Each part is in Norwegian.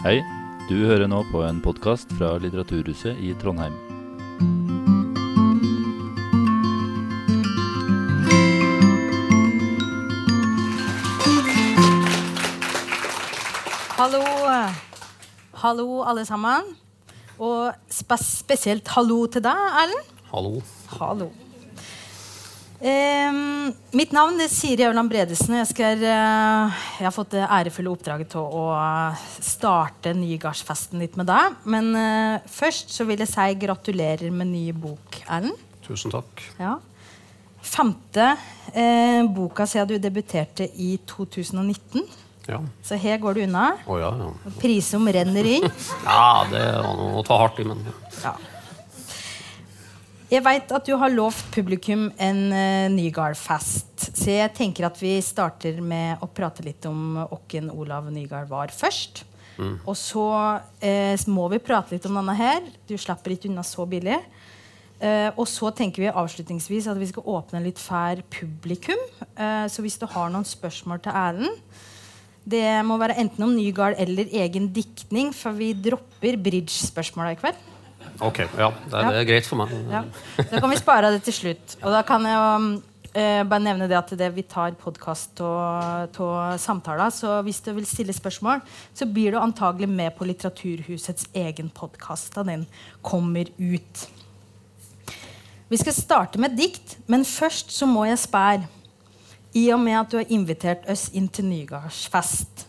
Hei, du hører nå på en podkast fra Litteraturhuset i Trondheim. Hallo. Hallo, alle sammen. Og spesielt hallo til deg, Erlend. Hallo. Hallo. Ehm, mitt navn er Siri Aurland Bredesen. Jeg, skal, uh, jeg har fått det ærefulle oppdraget til å starte Nygardsfesten litt med deg. Men uh, først så vil jeg si gratulerer med ny bok, Erlend. Tusen takk. Ja. Femte uh, boka siden du debuterte i 2019. Ja. Så her går du unna. Oh, ja, ja. Priser renner inn. Ja, det var noe å ta hardt i, men Ja. Jeg veit at du har lovt publikum en uh, Nygaard-fest. Så jeg tenker at vi starter med å prate litt om hvem Olav Nygaard var først. Og så uh, må vi prate litt om denne her. Du slipper ikke unna så billig. Uh, og så tenker vi avslutningsvis at vi skal åpne litt for publikum. Uh, så hvis du har noen spørsmål til Erlend Det må være enten om Nygaard eller egen diktning, for vi dropper bridge-spørsmåla i kveld. Ok. Ja, det, er- det er greit for meg. Ja. Da kan vi spare det til slutt. Og da kan jeg um, eh, bare nevne det at det vi tar podkast av samtaler. Så hvis du vil stille spørsmål, så blir du antagelig med på Litteraturhusets egen podkast da den kommer ut. Vi skal starte med dikt, men først så må jeg spørre I og med at du har invitert oss inn til Nygardsfest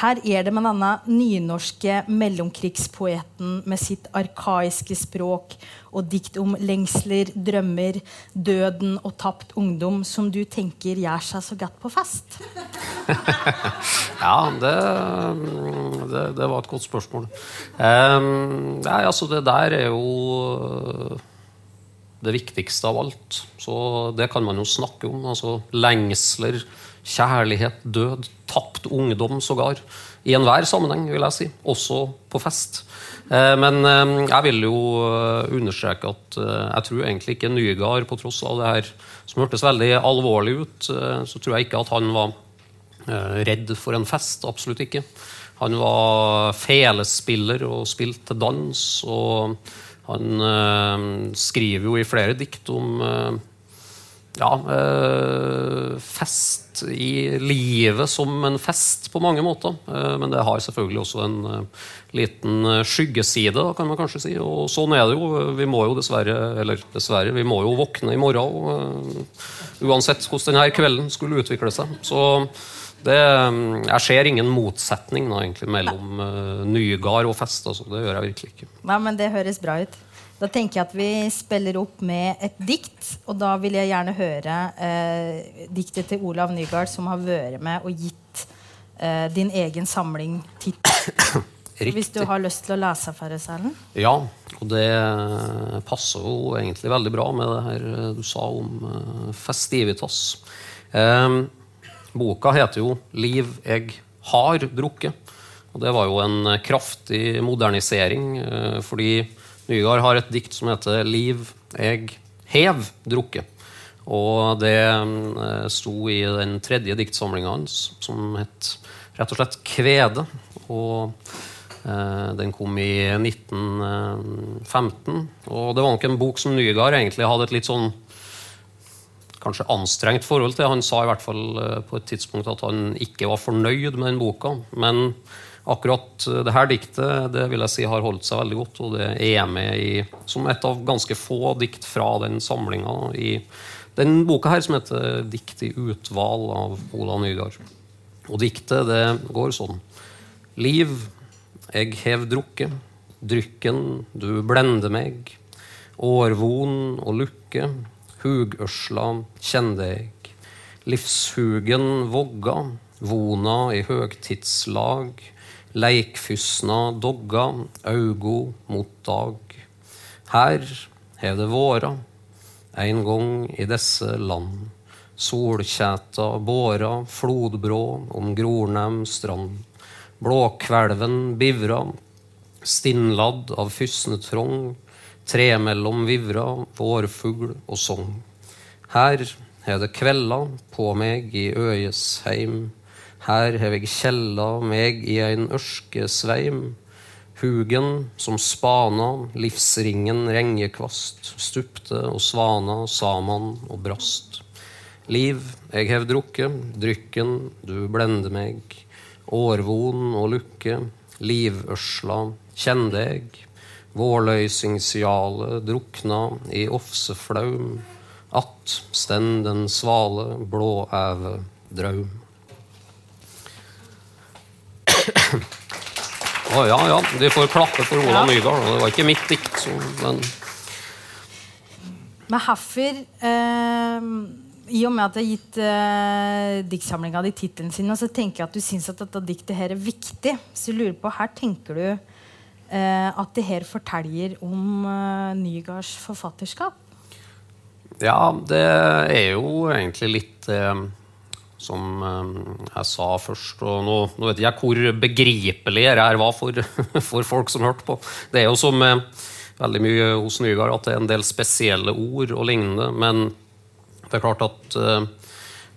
her er det med denne nynorske mellomkrigspoeten med sitt arkaiske språk og dikt om lengsler, drømmer, døden og tapt ungdom som du tenker gjør seg så godt på fest? Ja, det, det, det var et godt spørsmål. Um, nei, altså, det der er jo det viktigste av alt. Så det kan man jo snakke om. Altså lengsler, kjærlighet, død, tapt ungdom sågar. I enhver sammenheng, vil jeg si. Også på fest. Eh, Men eh, jeg vil jo eh, understreke at jeg tror egentlig ikke Nygaard, på tross av det her som hørtes veldig alvorlig ut, så tror jeg ikke at han var redd for en fest. Absolutt ikke. Han var felespiller og spilte dans. Og han skriver jo i flere dikt om ja, eh, fest i livet som en fest på mange måter. Eh, men det har selvfølgelig også en eh, liten eh, skyggeside, kan man kanskje si. Og sånn er det jo. Vi må jo dessverre, eller dessverre, vi må jo våkne i morgen. eh, uansett hvordan denne kvelden skulle utvikle seg. Så det, mm, jeg ser ingen motsetning da, egentlig, mellom uh, Nygard og fest. Altså. Det gjør jeg virkelig ikke. Nei, men Det høres bra ut. Da tenker jeg at vi spiller opp med et dikt. Og da vil jeg gjerne høre eh, diktet til Olav Nygaard, som har vært med og gitt eh, din egen samling tittel. Hvis du har lyst til å lese for oss, Erlend? Ja, og det passer jo egentlig veldig bra med det her eh, du sa om eh, festivitas. Eh, boka heter jo 'Liv jeg har drukket'. Og det var jo en kraftig modernisering, eh, fordi Nygaard har et dikt som heter 'Liv jeg hev drukke'. Og det eh, sto i den tredje diktsamlinga hans, som het rett og slett 'Kvede'. Og eh, den kom i 1915. Og det var nok en bok som Nygaard egentlig hadde et litt sånn kanskje anstrengt forhold til. Han sa i hvert fall eh, på et tidspunkt at han ikke var fornøyd med den boka. Men akkurat eh, det her diktet det vil jeg si har holdt seg veldig godt, og det er med i, som et av ganske få dikt fra den samlinga i den boka her som heter 'Dikt i utval' av Ola Nygaard. Og diktet det går sånn. Liv, jeg hev drukket, drykken du blender meg. Årvon og lukke, hugørsla kjenn deg. Livshugen vogga, vona i høgtidslag. Leikfysna dogga, augo mot dag. Her har det våra, en gang i desse land. Solkjæta båra, flodbrå om Grornem strand. Blåkvelven bivra, stinnladd av fysnetrong. Tre mellom vivra, vårfugl og song. Her har det kvelda på meg i øyesheim. Her hev eg kjella meg i ein ørskesveim. Hugen som spana, livsringen rengekvast, stupte og svana saman og brast. Liv, eg hev drukke, drykken, du blende meg. Årvon og lukke, livørsla, kjende eg. Vårløysingsjale drukna i ofseflaum. Att stend den svale blåæve draum. Å ja, ja. De får klappe for Ola Ja. Nygaard. Det var ikke mitt dikt. Så den, Men Haffer eh, I og med at du har gitt eh, diktsamlinga di tittelen sin, og så tenker jeg at du syns at dette diktet her er viktig. Så jeg lurer på, her tenker du eh, at det her forteller om eh, Nygaards forfatterskap? ja, det er jo egentlig litt eh, som eh, jeg sa først. Og nå, nå vet jeg hvor begripelig det her var for, for folk som hørte på. Det er jo som veldig mye hos Nygaard at det er en del spesielle ord og lignende. Men det er klart at eh,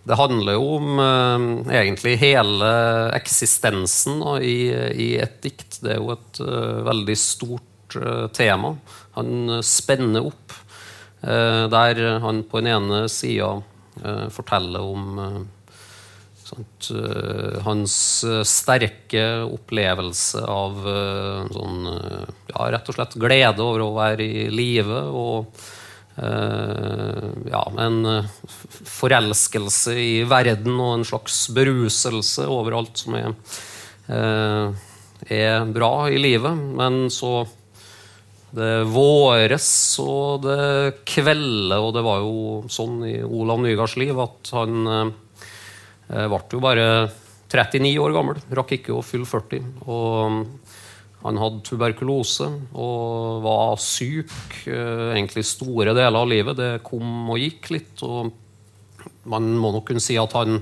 det handler jo om eh, egentlig hele eksistensen da, i, i et dikt. Det er jo et veldig stort tema. Han spenner opp. der han på den ene sida forteller om sant, eh, hans eh, sterke opplevelse av eh, sånn, ja, rett og slett glede over å være i live. Og eh, ja, en forelskelse i verden og en slags beruselse over alt som er, eh, er bra i livet. Men så det våres og det kvelder, og det var jo sånn i Olav Nygaards liv at han eh, eh, ble jo bare 39 år gammel, rakk ikke å fylle 40. Og mm, han hadde tuberkulose og var syk eh, egentlig store deler av livet. Det kom og gikk litt. og Man må nok kunne si at han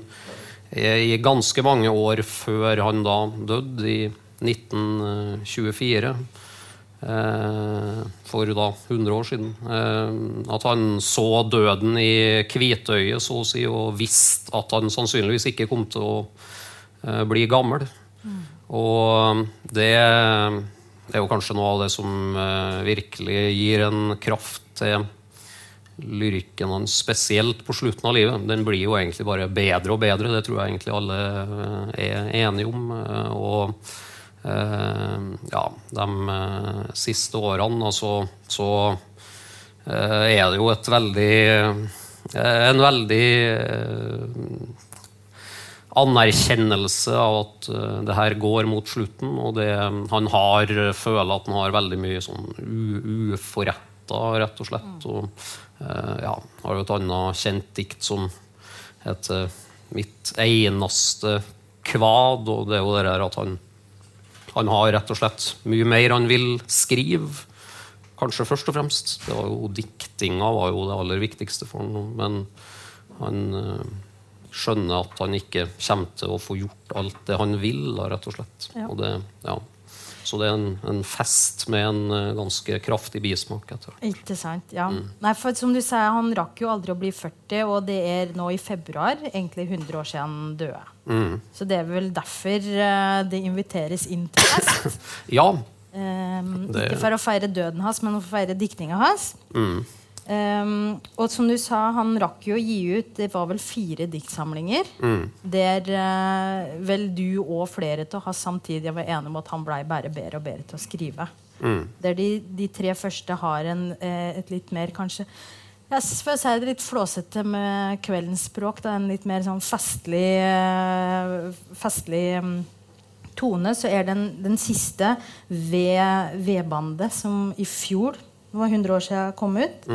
i ganske mange år før han da døde, i 1924 eh, for da 100 år siden. Eh, at han så døden i hvitøyet, så å si, og visste at han sannsynligvis ikke kom til å eh, bli gammel. Og det er jo kanskje noe av det som eh, virkelig gir en kraft til lyrikken hans, spesielt på slutten av livet. Den blir jo egentlig bare bedre og bedre. Det tror jeg egentlig alle eh, er enige om. eh, Og eh, ja, de eh, siste årene Og så så er det jo et veldig eh, En veldig eh, anerkjennelse av at eh, det her går mot slutten. Og det, han har, føler at han har veldig mye sånn uforretta, rett og slett. Og eh, ja, har jo et annet kjent dikt som heter 'Mitt eneste kvad', og det er jo det der at han han har rett og slett mye mer han vil skrive. Kanskje først og fremst. Det var jo Diktinga var jo det aller viktigste for ham. Men han eh, skjønner at han ikke kommer til å få gjort alt det han vil. Rett og slett. Ja. Og det, ja. Så det er en, en fest med en eh, ganske kraftig bismak. etter hvert. Ikke sant, ja. Nei, for som du sier, Han rakk jo aldri å bli 40, og det er nå i februar egentlig 100 år siden han døde. Mm. Så det er vel derfor eh, det inviteres inn til fest. Ja. Um, Det- Ikke for å feire døden hans, men for å feire diktninga hans. Mm. Um, og som du sa, han rakk jo å gi ut Det var vel fire diktsamlinger. Mm. Der uh, vel du og flere til oss samtidig var enige om at han blei bare bedre og bedre til å skrive. Mm. Der de, de tre første har en, eh, et litt mer kanskje jeg s- får si det litt flåsete med kveldens språk. Da, en litt mer sånn festlig, eh, festlig mm, tone. Så er den, den siste V-bandet, som i fjor, det var 100 år siden kom ut,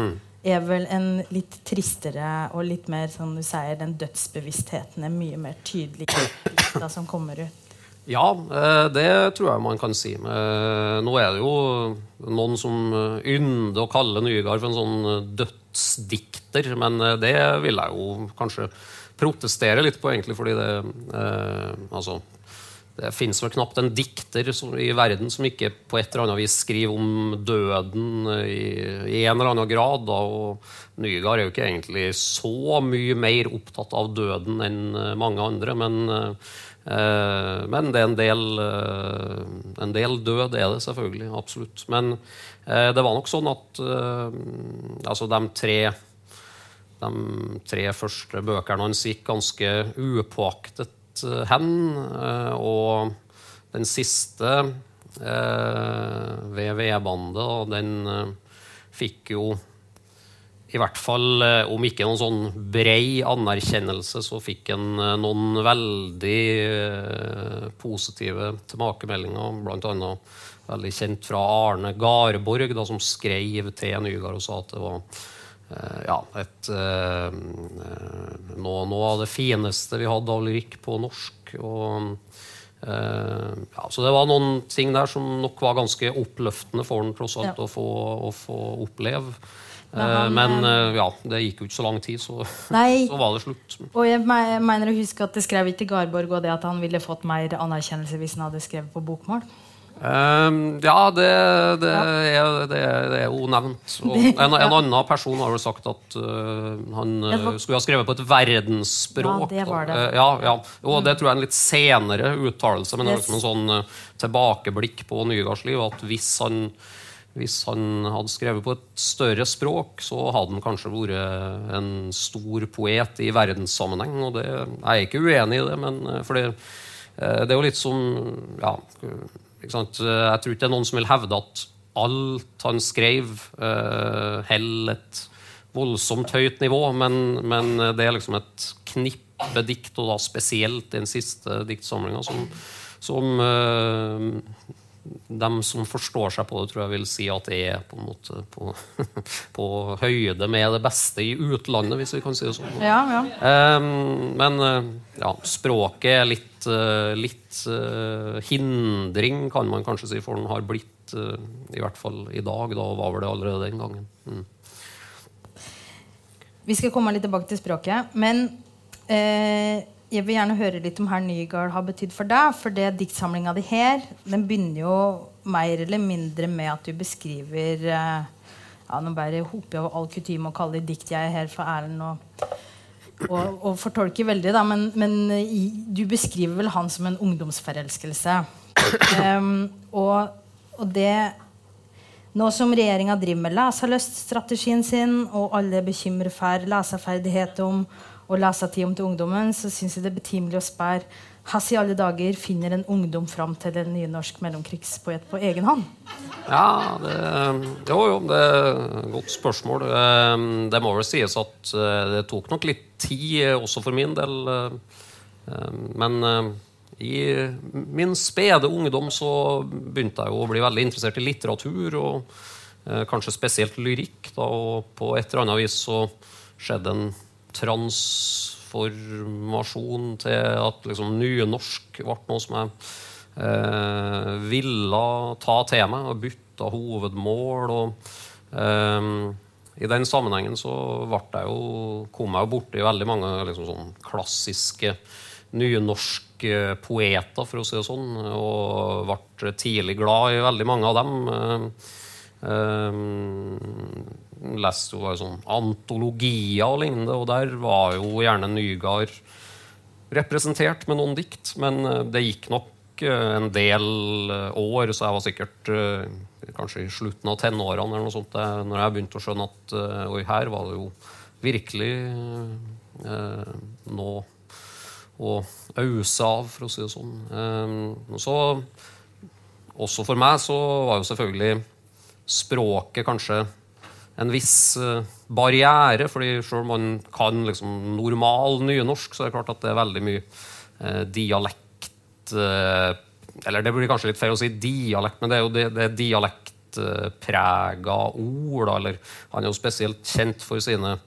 er vel en litt tristere og litt mer som du sier, den dødsbevisstheten er mye mer tydelig da, som kommer ut. Ja, eh, det tror jeg man kan si. Eh, Nå er det jo noen som eh, ynder å kalle Nygaard for en sånn dødsdikter, men det vil jeg jo kanskje protestere litt på, egentlig, fordi det Altså, det finnes vel knapt en dikter i verden som ikke på et eller annet vis skriver om døden i, en eller annen grad. Og Nygaard er jo ikke egentlig så mye mer opptatt av døden enn mange andre. Men, men det er en del, eh, en del død, er det selvfølgelig. Absolutt. Men eh, det var nok sånn at eh, altså de tre de tre første bøkene hans gikk ganske upåaktet Eh, hen. Eh, og den siste, eh, ved vedbandet, den fikk jo i hvert fall, om ikke noen sånn brei anerkjennelse, så fikk en noen veldig positive tilbakemeldinger. Blant annet veldig kjent fra Arne Garborg, da, som skrev til Nygaard og sa at det var Eh, ja, et, noe, noe, av det fineste vi hadde av lyrikk på norsk. Og, ja, så det var noen ting der som nok var ganske oppløftende for den tross alt ja. å, få, å, få, oppleve. Men, men ja, det gikk jo ikke så lang tid, så, så var det slutt. Og jeg mener å huske at det skrev ikke Garborg og det at han ville fått mer anerkjennelse hvis han hadde skrevet på bokmål. Um, ja, det, det, ja. Er, det, det, er, jo nevnt. En, en, annen person har jo sagt at uh, han uh, skulle ha skrevet på et verdensspråk. Ja, det var det. Uh, ja, ja. Og det tror jeg er en litt senere uttalelse, men det er liksom en sånn tilbakeblikk på Nygaards liv. At hvis han, hvis han hadde skrevet på et større språk, så hadde han kanskje vært en stor poet i verdenssammenheng. Og det, jeg er ikke uenig i det, men for det, det er jo litt som ja, jeg tror ikke det er noen som vil hevde at alt han skrev, holder et voldsomt høyt nivå, men, men, det er liksom et knippe dikt, og da spesielt den siste diktsamlinga, som, som dem som forstår seg på det, tror jeg vil si at det er på en måte på, på høyde med det beste i utlandet, hvis vi kan si det sånn. Ja, ja. Um, men uh, ja, språket er litt, uh, litt uh, hindring, kan man kanskje si, for den har blitt, i hvert fall i dag. Da var vel det allerede den gangen. Mm. Vi skal komme litt tilbake til språket, men eh, jeg vil gjerne høre litt om her Nygaard har betydd for deg. For det diktsamlinga di her den begynner jo mer eller mindre med at du beskriver eh, ja, Nå bare hoper jeg over all kutyme og kaller dikt jeg er her for Erlend. Og, og, og, fortolker veldig, da, men, men i, du beskriver vel han som en ungdomsforelskelse. Um, og, og, det Nå som regjeringa driver med leselyststrategien sin, og alle er bekymret for leseferdighet om og lese tid om til ungdommen, så syns jeg det er betimelig å spørre hvordan i alle dager finner en ungdom fram til en nynorsk mellomkrigspoet på egen hånd? Ja, det, jo, jo, det er et godt spørsmål. Ehm, det må vel sies at eh, det tok nok litt tid eh, også for min del. Eh, men i min spede ungdom så begynte jeg jo å bli veldig interessert i litteratur, og kanskje spesielt lyrikk. Da, og på et eller annet vis så skjedde en transformasjon til at liksom, nynorsk ble noe som jeg eh, ville ta til meg, og bytta hovedmål. og eh, i den sammenhengen så jeg jo, kom jeg jo borti veldig mange liksom, sånn klassiske nynorske poeter, for å si det sånn, og ble tidlig glad i veldig mange av dem. Eh, eh leste jo sånn antologier og lignende, og der var jo gjerne Nygard representert med noen dikt. Men eh, det gikk nok eh, en del eh, år, så jeg var sikkert kanskje i slutten av tenårene eller noe sånt, når jeg begynte å skjønne at oi, her var det jo virkelig eh, nå å ause av, for å si det sånn. Eh, så også for meg så var jo selvfølgelig språket kanskje en viss uh, barriere. fordi selv om man kan liksom normal nynorsk, så er det klart at det er veldig mye uh, dialekt uh, Eller det blir kanskje litt feil å si dialekt, men det er jo det, det er dialektprega ord. Da, eller han er jo spesielt kjent for sine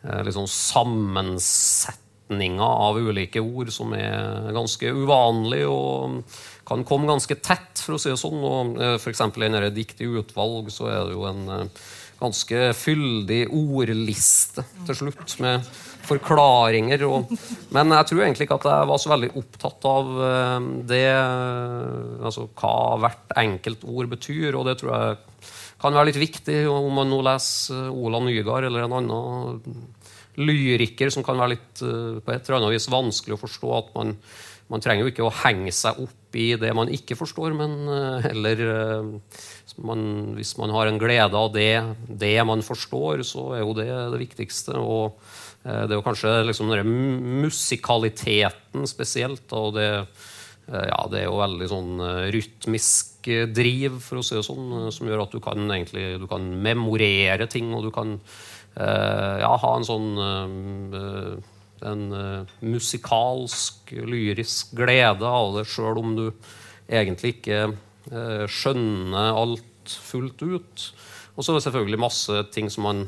liksom sammensetninger av ulike ord som er ganske uvanlige og kan komme ganske tett, for å si det sånn. og F.eks. i denne Dikt utvalg så er det jo en ganske fyldig ordliste til slutt, med forklaringer. Og, men jeg tror egentlig ikke at jeg var så veldig opptatt av eh, det Altså hva hvert enkelt ord betyr, og det tror jeg kan være litt viktig om man nå leser Ola Nygaard eller en annen lyriker som kan være litt eh, på et eller annet vis vanskelig å forstå. at man, man trenger jo ikke å henge seg opp i det man ikke forstår, men eh, heller man, Hvis man har en glede av det, det man forstår, så er jo det det viktigste. og Eh, det er jo kanskje liksom den musikaliteten spesielt. og det, eh, ja, det er jo veldig sånn eh, rytmisk driv, for å si det sånn, som gjør at du kan egentlig du kan memorere ting, og du kan ja, ha en sånn en musikalsk, lyrisk glede av det, sjøl om du egentlig ikke skjønner alt fullt ut. Og så er det selvfølgelig masse ting som man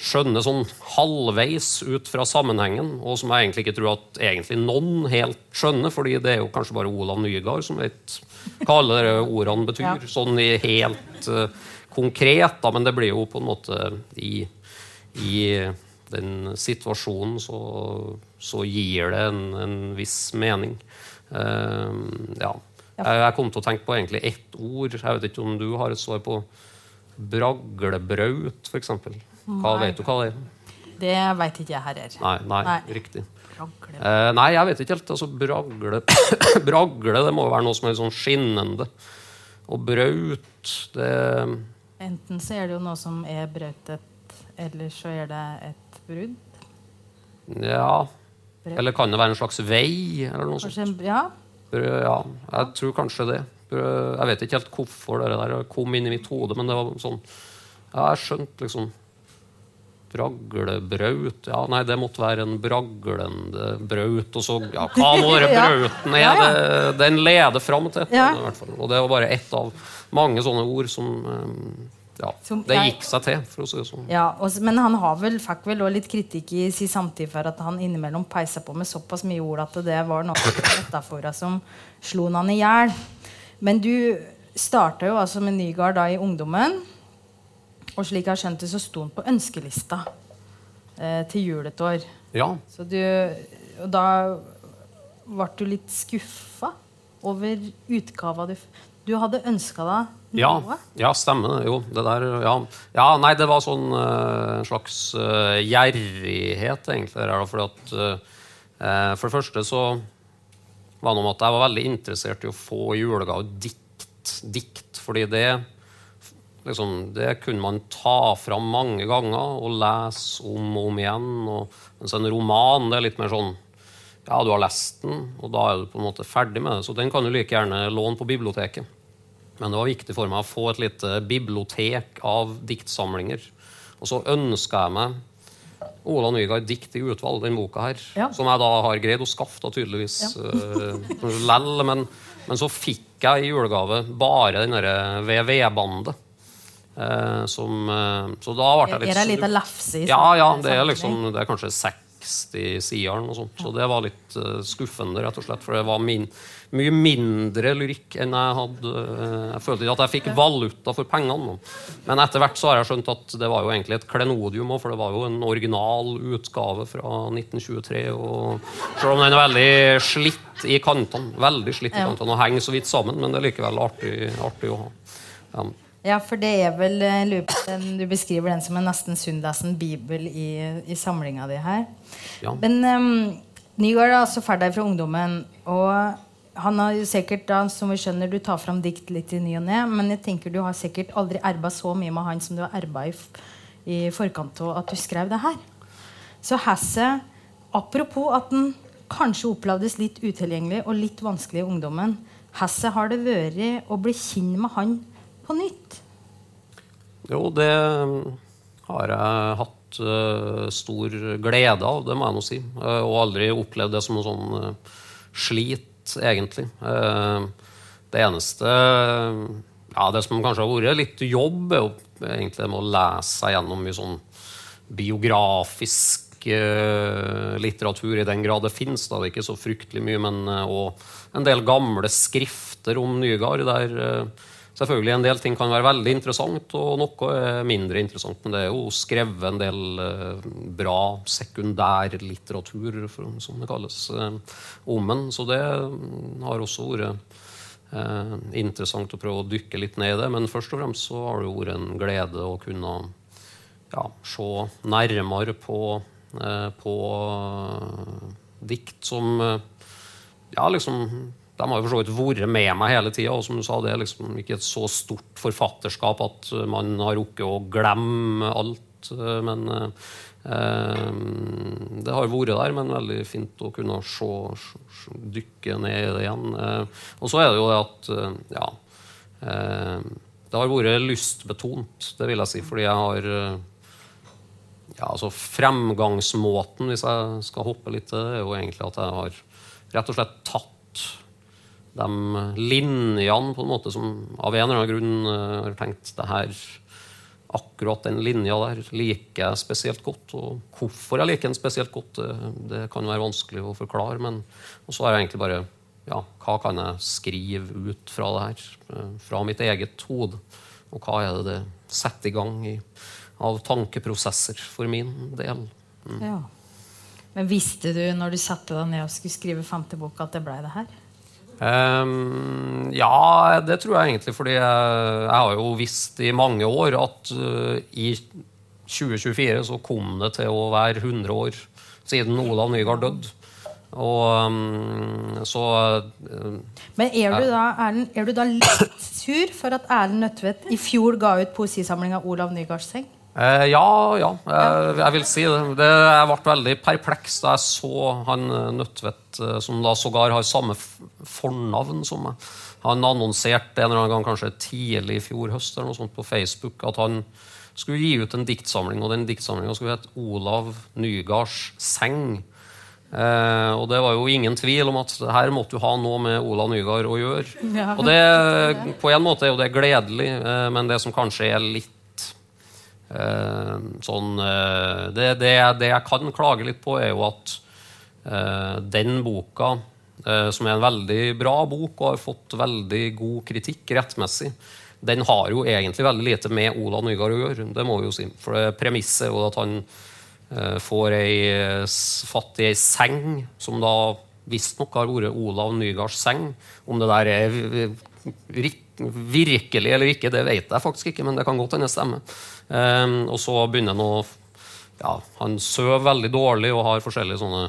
skjønner sånn halvveis ut fra sammenhengen, og som jeg egentlig ikke tror at egentlig noen helt skjønner, fordi det er jo kanskje bare Olav Nygaard som vet hva alle de ordene betyr. Ja. Sånn i helt uh, konkret, da, men det blir jo på en måte i, i den situasjonen så, så, gir det en, en viss mening. Uh, ja. Jeg, kom til å tenke på egentlig ett ord. Jeg vet ikke om du har et svar på braglebraut, f.eks. Hva Vet du hva det er? Det veit ikke jeg her. Nei, nei, nei. riktig. Eh, nei, jeg vet ikke helt. Altså, bragle, bragle det må jo være noe som er sånn skinnende. Og braut, det Enten så er det jo noe som er brautet, eller så er det et brudd. Ja. Eller kan det være en slags vei? eller noe sånt? Ja. Ja, jeg tror kanskje det. Jeg vet ikke helt hvorfor det der kom inn i mitt hode, men det var sånn Ja, jeg skjønte liksom Braglebraut Ja, nei, det måtte være en braglende braut. Og så, ja, hva nå den brauten er, det, den leder fram til. Ja. Og det var bare ett av mange sånne ord som ja, det gikk seg til, for å si det sånn. Ja, og, men han har vel, fikk vel også litt kritikk i sin samtid for at han innimellom peisa på med såpass mye ord at det var noe metaforer som slo han i hjel. Men du starta jo altså med Nygaard da i ungdommen. Og slik jeg har skjønt det, så sto han på ønskelista eh, til jul et år. Ja. Så du, og da ble du litt skuffa over utgava du Du hadde ønska deg? Ja, ja stemmer. Jo, det der Ja, ja nei, det var sånn uh, en slags uh, gjerrighet, egentlig. Der, fordi at uh, For det første så var det noe med at jeg var veldig interessert i å få julegave dikt. dikt fordi det Liksom, det kunne man ta fram mange ganger og lese om og om igjen. Og, mens en roman det er litt mer sånn Ja, du har lest den, og da er du på en måte ferdig med det. Så den kan du like gjerne låne på biblioteket. Men det var viktig for meg å få et lite bibliotek av diktsamlinger. Og så ønska jeg meg Ola Nygaard, 'Dikt i utvalg', den boka her. Ja. Som jeg da har greid å skaffe, da, tydeligvis. Ja. uh, lell, men, men, så fikk jeg i julegave bare den derre VV-bandet. Uh, som, uh, så da ble jeg litt Er det litt lefse i Ja, ja. Det er, liksom, det er kanskje 60 sider. Og sånt, så det var litt skuffende, rett og slett. For det var min, mye mindre lyrikk enn jeg hadde. Uh, jeg følte ikke at jeg fikk valuta for pengene. Men etter hvert så har jeg skjønt at det var jo egentlig et klenodium òg, for det var jo en original utgave fra 1923. Og selv om den er veldig slitt i kantene, veldig slitt i kantene og henger så vidt sammen, men det er likevel artig, artig å ha. Ja. Ja, for det er vel eh, Du beskriver den som en nesten sunnlesen bibel i, i samlinga di her. Ja. Men um, Nygaard er altså ferdig fra ungdommen. Og han har sikkert da, som vi skjønner, du tar fram dikt litt i ny og ne, men jeg tenker du har sikkert aldri erba så mye med han som du har erba i, i forkant av at du skrev det her. Så Hasse, apropos at den kanskje opplevdes litt utilgjengelig og litt vanskelig i ungdommen, Hasse har det vært å bli kjent med han på nytt? Jo, det har jeg hatt uh, stor glede av, det må jeg nå si. Uh, og aldri opplevd det som noe sånn uh, slit, egentlig. det eneste ja, Det som kanskje har vært litt jobb, er jo egentlig med å lese seg gjennom mye sånn biografisk litteratur, i den grad det fins. Det er ikke så fryktelig mye, men òg en del gamle skrifter om Nygaard. der selvfølgelig en del ting kan være veldig interessant, og noe er mindre interessant. Men det er jo skrevet en del eh, bra sekundærlitteratur, som det kalles, eh, om den. Så det mm, har også vært eh, interessant å prøve å dykke litt ned i det. Men først og fremst så har det vært en glede å kunne ja, se nærmere på, eh, på eh, dikt som ja, liksom, De har jo for så vidt vært med meg hele tida. Og som du sa, det er liksom ikke et så stort forfatterskap at man har rukket å glemme alt. eh, Men eh, det har vært der, men veldig fint å kunne se, se, dykke ned i det igjen. Eh, og så er det jo det at eh, ja, eh, det har vært lystbetont, det vil jeg si, fordi jeg har eh, ja, altså Fremgangsmåten, hvis jeg skal hoppe litt er jo egentlig at jeg har rett og slett tatt de linjene på en måte som av en eller annen grunn eh, har tenkt det her Akkurat den linja der liker jeg spesielt godt. Og hvorfor jeg liker den spesielt godt, det, det kan være vanskelig å forklare. Men så har jeg egentlig bare ja, Hva kan jeg skrive ut fra det her? eh, Fra mitt eget hode? Og hva er det det setter i gang i, av tankeprosesser for min del? Ja. Men visste du når du satte deg ned og skulle skrive femte bok, at det blei det her? Ehm, ja, det tror jeg egentlig, fordi jeg, jeg har jo visst i mange år at uh, i 2024 så kom det til å være 100 år siden Olav Nygaard døde. Og um, så uh, Men er du, da, Erlend, er du da litt sur for at Erlend Nødtvedt i fjor ga ut poesisamlinga 'Olav Nygaards seng'? Eh, ja, ja. Jeg, jeg vil si det. det. Jeg ble veldig perpleks da jeg så han eh, Nødtvedt, eh, som da sågar har samme fornavn som meg. Han annonserte en eller annen gang kanskje tidlig i fjor høst eller noe sånt på Facebook at han skulle gi ut en diktsamling, og den diktsamlinga skulle hete 'Olav Nygards seng'. Eh, og det var jo ingen tvil om at her måtte du ha noe med Olav Nygaard å gjøre. Ja. Og det, på en måte er jo det gledelig, eh, men det som kanskje er litt Eh, sånn, eh, det, det, det jeg kan klage litt på, er jo at eh, den boka, eh, som er en veldig bra bok og har fått veldig god kritikk rettmessig, den har jo egentlig veldig lite med Olav Nygaard å gjøre. Det må vi jo si. For premisset er jo at han eh, får ei, eh, fatt i ei seng, som da visstnok har vært Olav Nygaards seng. Om det der er virkelig eller ikke, det vet jeg faktisk ikke, men det kan godt hende stemmer. Um, og så begynner han å ja, Han sover veldig dårlig og har forskjellige sånne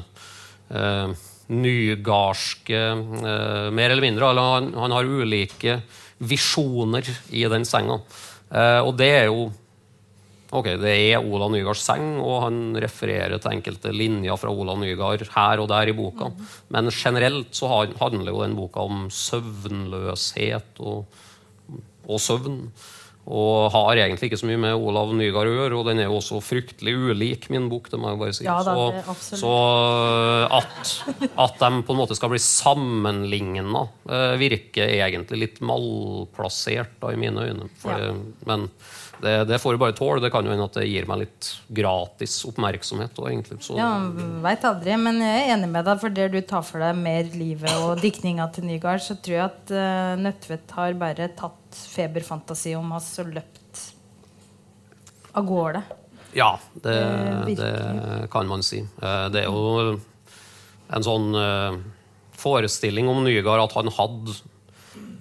uh, nygardske eh, Mer eller mindre. Eller han, han har ulike visjoner i den senga. Eh, og det er jo Ok, Det er Ola Nygaards seng, og han refererer til enkelte linjer fra Ola Nygaard her og der i boka. Men generelt så handler jo den boka om søvnløshet og, og søvn. Og har egentlig ikke så mye med Olav Nygaard å gjøre, og den er jo også fryktelig ulik min bok. det må jeg bare si. Ja da, så, så at, at de på en måte skal bli sammenligna, virker egentlig litt malplassert da, i mine øyne. For Ja. men det, det får jeg bare tåle. Det kan jo hende at det gir meg litt gratis oppmerksomhet. Og egentlig, så, Ja, Veit aldri, men jeg er enig med deg. For det du tar for deg mer livet og diktninga til Nygaard, så tror jeg at uh, Nødtvedt har bare tatt feberfantasi om oss og løpt av gårde. Ja, det, Eh, det kan man si. Uh, Det er jo en sånn uh, forestilling om Nygaard at han hadde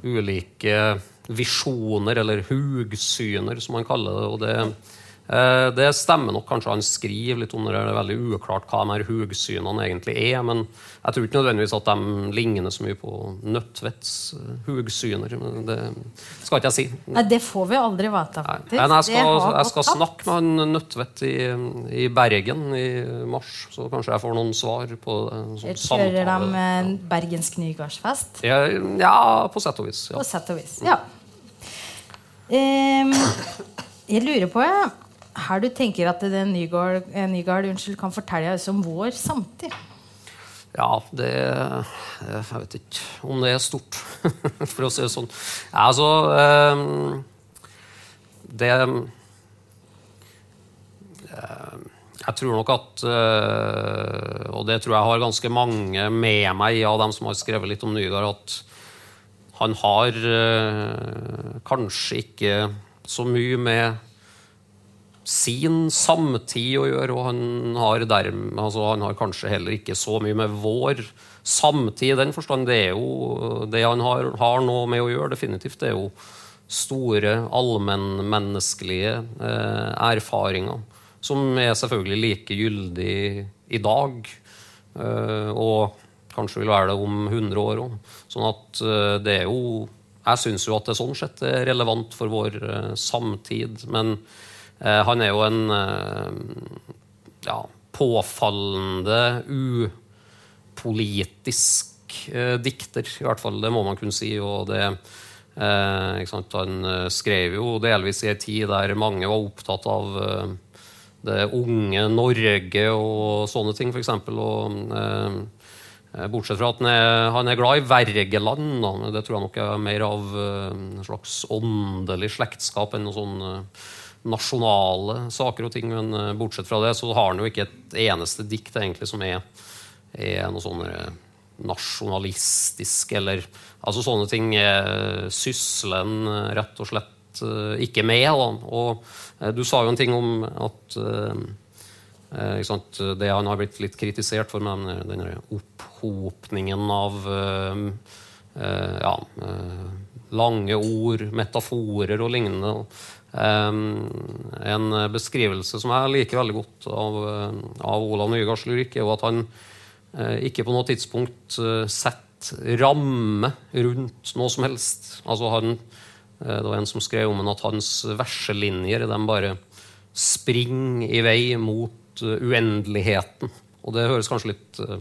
ulike visjoner, eller hugsyner, som man kaller det. og det det stemmer nok kanskje han skriver litt om det. Det er veldig uklart hva de her hugsynene egentlig er. Men jeg tror ikke nødvendigvis at de ligner så mye på Nødtvedts eh, hugsyner. Men det skal ikke jeg si. Nei, det får vi aldri vite, faktisk. Men jeg skal, jeg skal snakke med han Nødtvedt i, i Bergen i mars, så kanskje jeg får noen svar på sånn Kjører de en bergensk Nygardsfest? Ja, ja, på sett og vis. Ja. På sett og vis. Ja. Um, jeg lurer på ja, her du tenker at det Nygaard, eh, Nygaard unnskyld, kan fortelle oss om vår samtid. Ja, det Jeg vet ikke om det er stort, for å si det sånn. Ja, altså ehm, Det Jeg tror nok at eh, Og det tror jeg har ganske mange med meg av dem som har skrevet litt om Nygaard, at han har eh, kanskje ikke så mye med sin samtid å gjøre, og han har, dermed, altså han har kanskje heller ikke så mye med vår samtid i den forstand. Det er jo det han har, har noe med å gjøre, definitivt. Det er jo store allmennmenneskelige eh, erfaringer som er selvfølgelig like gyldig i dag. Eh, og kanskje vil være det om 100 år òg. Sånn at eh, det er jo Jeg syns jo at det sånn sett er relevant for vår eh, samtid. Men han er jo en eh, ja, påfallende upolitisk eh, dikter, i hvert fall. Det må man kunne si. og det Eh, Han eh, skrev jo delvis i en tid der mange var opptatt av eh, det unge Norge og sånne ting, f.eks. Eh, bortsett fra at han er, han er glad i Wergeland. Det tror jeg nok er mer av eh, en slags åndelig slektskap enn noe sånne nasjonale saker og ting. Men eh, bortsett fra det så har han jo ikke et eneste dikt egentlig som er, er noe sånn nasjonalistisk eller Altså sånne ting eh, sysler eh, rett og slett eh, ikke med. Da. Og eh, du sa jo en ting om at eh, eh, det han har blitt litt kritisert for, med denne opphopningen av ja, lange ord, metaforer og lignende. En beskrivelse som jeg liker veldig godt av, av Olav Nygaards lyrikk, er jo at han ikke på noe tidspunkt setter ramme rundt noe som helst. Altså han, eh, det var en som skrev om at hans verselinjer de bare springer i vei mot eh, uendeligheten. Og det høres kanskje litt, eh,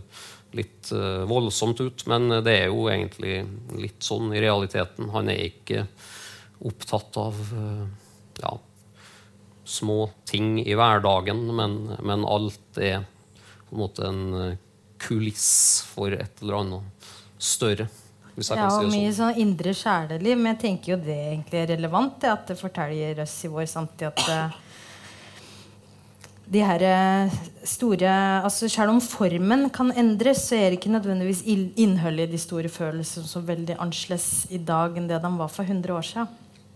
litt voldsomt ut, men det er jo egentlig litt sånn i realiteten. Han er ikke opptatt av ja, små ting i hverdagen, men, men alt er på en måte en kuliss for et eller annet større. ja, og si mye sånn. sånn indre sjeleliv. Men jeg tenker jo det egentlig er relevant, det at det forteller oss i vår samtid at uh, de her eh, store altså Selv om formen kan endres, så er det ikke nødvendigvis innholdet i de store følelsene så veldig annerledes i dag enn det de var for 100 år siden.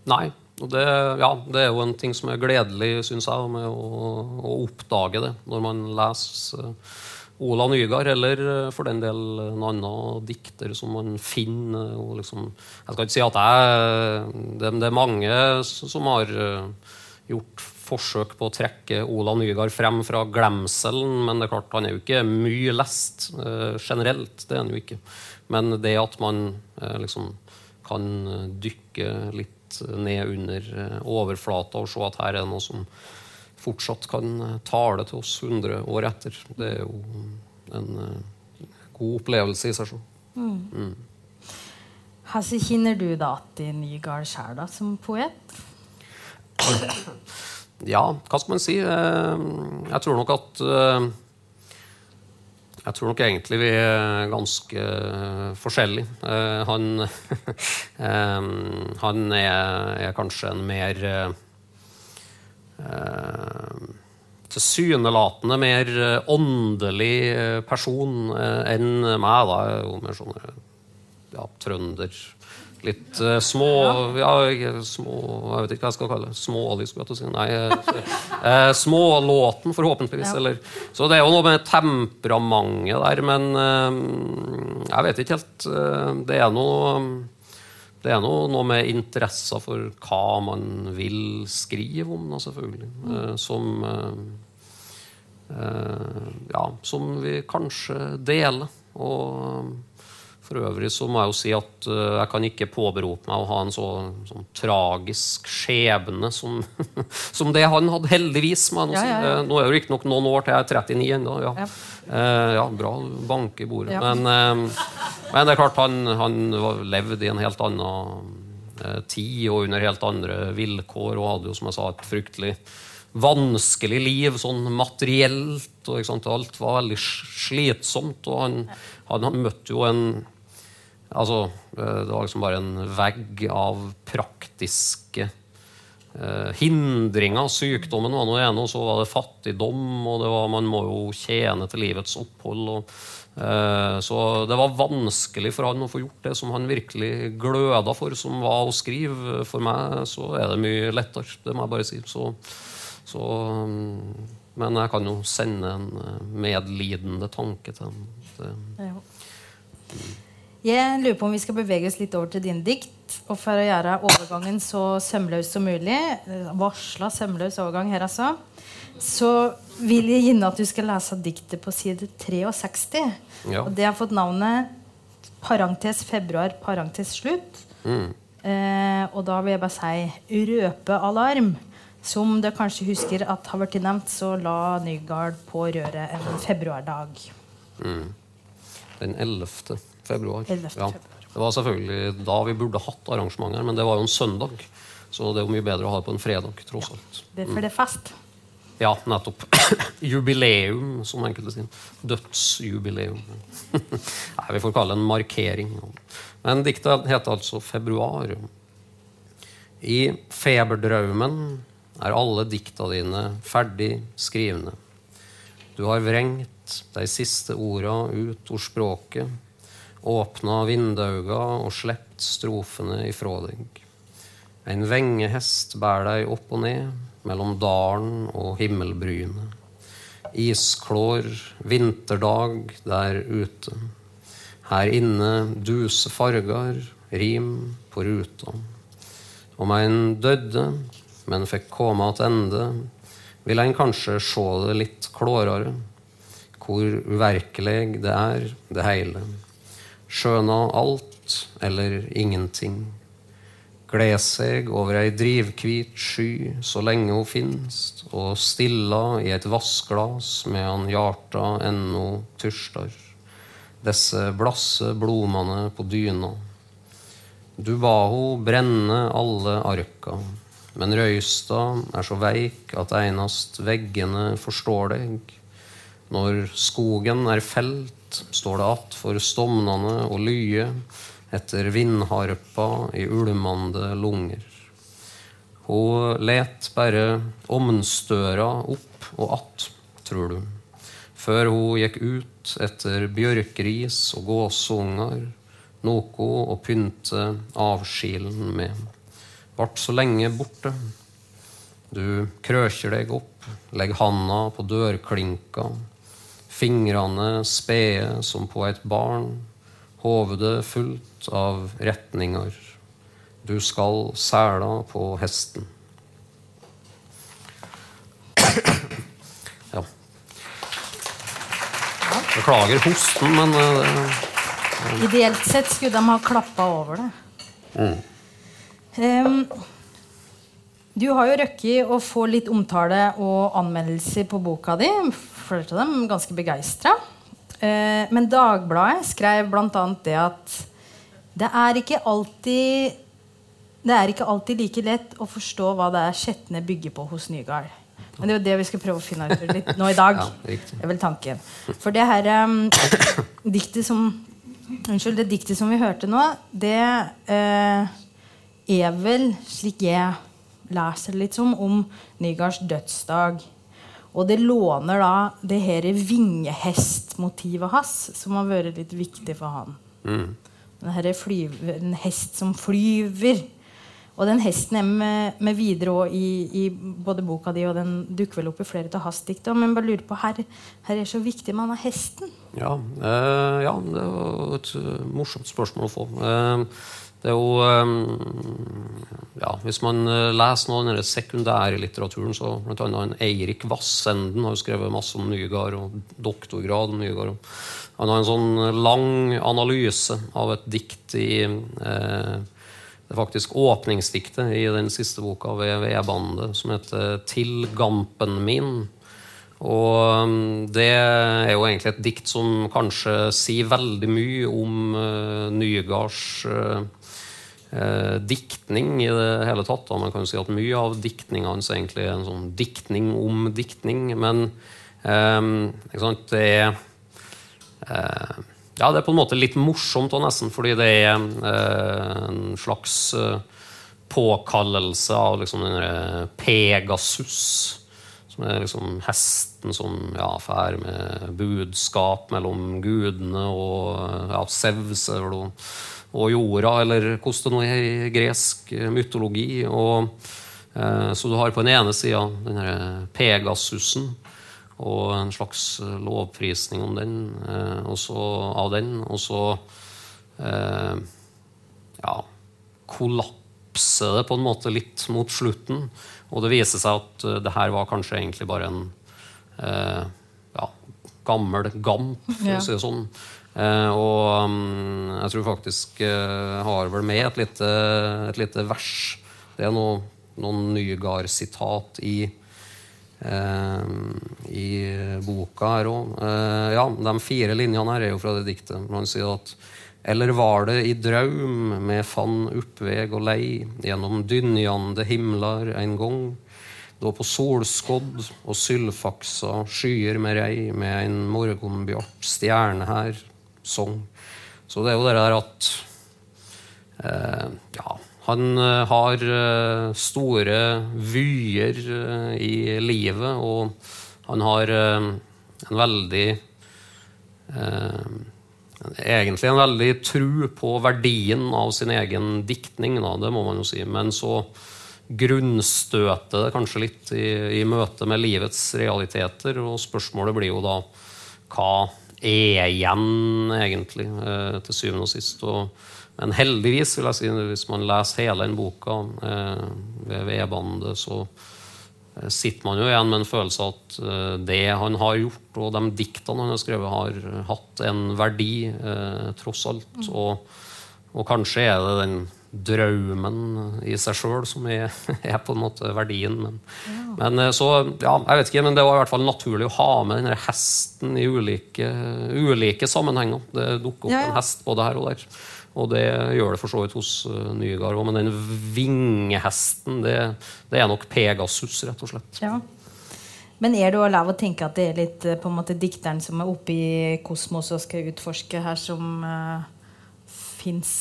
Nei. Og det, ja, det er jo en ting som er gledelig, syns jeg, med å, å, oppdage det når man leser Ola Nygaard, eller eh, for den del en annen dikter som man finner. Liksom, jeg skal ikke si at jeg det, det, er mange som har eh, gjort forsøk på å trekke Ola Nygaard frem fra glemselen, men det er klart han er jo ikke mye lest generelt. Det er han jo ikke. Men det at man liksom kan dykke litt ned under uh, overflata og se at her er det noe som fortsatt kan eh, tale til oss 100 år etter. Det er jo en uh, god opplevelse i seg selv. Mm. Mm. Hvordan kjenner du da til Nygaard sjøl som poet? Ja, hva skal man si? Eh, jeg tror nok at jeg tror nok egentlig vi er ganske forskjellige. Han, han er, er, kanskje en mer eh, tilsynelatende mer eh, åndelig eh, person eh, enn meg. da, Jeg er jo mer sånn ja, trønder. Litt uh, små ja, små Jeg vet ikke hva jeg skal kalle det. Smålig, skulle jeg til å si. Nei, uh, smålåten, forhåpentligvis. Ja. Eller, så det er jo noe med temperamentet der, men uh, jeg vet ikke helt. det er noe det er noe, noe, med interesser for hva man vil skrive om, da, selvfølgelig. Mm. Som Ja, som vi kanskje deler. Og for øvrig så må jeg jo si at uh, jeg kan ikke påberope meg å ha en så sånn tragisk skjebne som, som, det han hadde, heldigvis. Nå, ja, ja, ja. Nå er det riktignok noen år til jeg er 39 ennå. Ja. Uh, ja, bra bank i bordet. Men, men, det er klart, han, han levde i en helt annen tid og under helt andre vilkår og hadde jo, som jeg sa, et fryktelig vanskelig liv sånn materielt. og Alt var veldig slitsomt. og han, han, han møtte jo en Altså, eh, det var liksom bare en vegg av praktiske eh, hindringer. Sykdommen var noe ene, og så var det fattigdom, og det var, man må jo tjene til livets opphold. og Eh, så det var vanskelig for han å få gjort det som han virkelig gløda for, som var å skrive. For meg så er det mye lettere, det må jeg bare si. Så, så, mm, men jeg kan jo sende en eh, medlidende tanke til ham. Det- Jeg lurer på om vi skal bevege oss litt over til dine dikt. Og for å gjøre overgangen så sømløs som mulig, eh, varsla sømløs overgang her, altså, så vil jeg gjerne at du skal lese diktet på side 63. Ja. Og det har fått navnet parentes februar, parentes slutt. Mm. Eh, og da vil jeg bare si røpealarm. Som dere kanskje husker at har vært nevnt, så la Nygaard på røret en februardag. Den 11. februar. 11. Ja. Det var selvfølgelig da vi burde hatt arrangementer, men det var jo en søndag. Så det er jo mye bedre å ha det på en fredag, tross alt. Det er for det er fest. Ja, nettopp. Jubileum, som enkelte sier. Dødsjubileum. Nei, vi får kalle det en markering. Men diktet heter altså 'Februar'. I feberdraumen er alle dikta dine ferdig skrivne. Du har vrengt de siste orda ut ord språket, åpna vindauga og slept strofene ifra deg. En vengehest bærer deg opp og ned mellom dalen og himmelbrynet. Isklår, vinterdag der ute. Her inne duse farger, rim på ruta. Om ein dødde, men fikk komme attende, vil ein kanskje sjå det litt klårere, hvor uverkelig det er, det heile. Skjøna alt eller ingenting. Gled seg over ei drivkvit sky så lenge hun finst, og stilla i et vassglas medan hjarta ennå tørstar. Desse blasse blomane på dyna. Du ba ho brenne alle arka, men røysta er så veik at einast veggene forstår deg. Når skogen er felt, står det att for stomnane og lye etter vindharpa i ulmande lunger. Hun let bare omnstøra opp og att, tror du, før hun gikk ut etter bjørkris og gåsunger, noe å pynte avskilen med. Vart så lenge borte. Du krøkjer deg opp, legg handa på dørklinka, fingrene spede som på et barn, hovedet fullt av retninger. Du skal sæla på hesten. Ja. Beklager hosten, men uh, Ideelt sett skulle de ha klappa over det. Em, du har jo røkket å få litt omtale og anmeldelser på boka di. Flere av dem ganske begeistra. Eh, men Dagbladet skrev bl.a. det at det er ikke alltid det er ikke alltid like lett å forstå hva det er Skjetne bygger på hos Nygaard. Men det er jo det vi skal prøve å finne ut litt nå i dag. Ja. Det er vel tanken. For det her um, diktet som Unnskyld, det diktet som vi hørte nå, det uh, er vel, slik jeg leser det litt som, om Nygaards dødsdag. Og det låner da det her vingehestmotivet hans, som har vært litt viktig for han. Den her flyver, en hest som flyver. Og den hesten er med, med videre òg i, i både boka di, og den dukker vel opp i flere av hans dikt. Men bare lurer på, her, her er så viktig med denne hesten. Ja, eh, ja, det var et morsomt spørsmål å få. Eh, det er jo eh, ja, Hvis man eh, leser noe av den sekundære litteraturen, så blant en Eirik Vassenden har jo skrevet masse om Nygaard, og doktorgrad om Nygaard. Han har en sånn lang analyse av et dikt i eh, det er faktisk åpningsdiktet i den siste boka ved Vedbandet, som heter 'Til gampen min'. Og um, det er jo egentlig et dikt som kanskje sier veldig mye om uh, Nygards uh, uh, diktning i det hele tatt. Da. Man kan jo si at mye av diktninga hans egentlig er en sånn diktning om diktning. Men eh, sant, det er eh, ja, det er på en måte litt morsomt og nesten, fordi det er eh, en slags eh, påkallelse av liksom den derre Pegasus, Som er liksom hesten som ja, fær med budskap mellom gudene og ja, Sevs og, og jorda, eller hvordan det er i gresk mytologi. Og, eh, så du har på den ene sida denne Pegasusen og en slags lovprisning om den, eh, også, av den. Og så eh, ja, kollapser det på en måte litt mot slutten. Og det viser seg at uh, det her var kanskje egentlig bare en ja, gammel gamp, for å si det sånn. Uh, og um, jeg tror faktisk jeg har vel med et lite, et lite vers. Det er noe, noen Nygard-sitat i i boka her òg. ja, de fire linjene her er jo fra det diktet. Man sier at eller var det i draum med fann oppveg og lei gjennom dynjande himlar en gang, da på solskodd og sylfaksa skyer med rei med en morgenbjart stjerne her song. Så det er jo det der at eh, Ja, han eh, har eh, store vyer eh, i livet, og han har en veldig eh, egentlig en veldig tru på verdien av sin egen diktning, da, det må man jo si. Men så grunnstøter det kanskje litt i, i møte med livets realiteter. Og spørsmålet blir jo da hva er igjen, egentlig, eh, til syvende og sist. Og, men heldigvis, vil jeg si, hvis man leser hele den boka eh, ved vedbandet, så Eh, sitter man jo igjen med en følelse av at eh, det han har gjort, og de diktene han har skrevet, har hatt en verdi, eh, tross alt. Mm. Og, og, kanskje er det den drømmen i seg sjøl som er, er, på en måte verdien. Men, ja. men, eh, så, ja, jeg vet ikke, men det var i hvert fall naturlig å ha med denne hesten i ulike, ulike sammenhenger. Det dukker opp ja, ja. en hest både her og der. Og det gjør det for så vidt hos uh, Nygaard òg. Men den vingehesten, det, det, er nok Pegasus, rett og slett. Ja. Men er det å lov å tenke at det er litt eh, på en måte dikteren som er oppe i kosmos og skal utforske her, som uh, fins?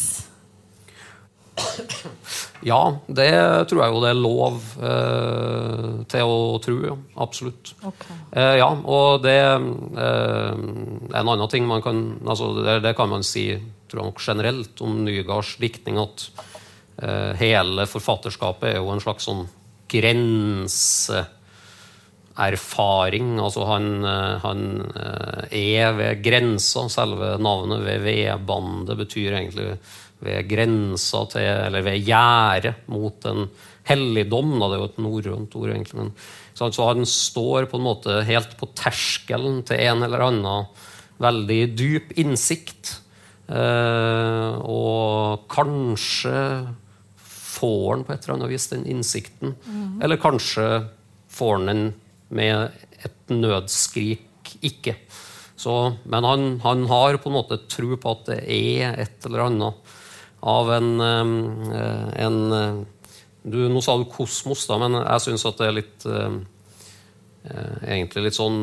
Ja, det tror jeg jo det er lov eh, til å tro. Ja. Absolutt. Okay. Eh, ja, og det eh, En annen ting man kan altså det, det, kan man si tror jeg nok generelt om Nygaards diktning, at eh, hele forfatterskapet er jo en slags sånn grenseerfaring. Altså han, eh, han eh, er ved grensa. Selve navnet ved bandet betyr egentlig ved grensa til Eller ved gjerdet mot en helligdom. Da. Det er jo et norrønt ord, egentlig. Men, så, så han står på en måte helt på terskelen til en eller annen veldig dyp innsikt. Eh, og kanskje får han på et eller annet vis den innsikten. Mm. Eller kanskje får han den med et nødskrik ikke. Så, men han, han, har på en måte tro på at det er et eller annet av en, eh, en eh, du, Nå sa du kosmos, da, men jeg syns at det er litt egentlig litt sånn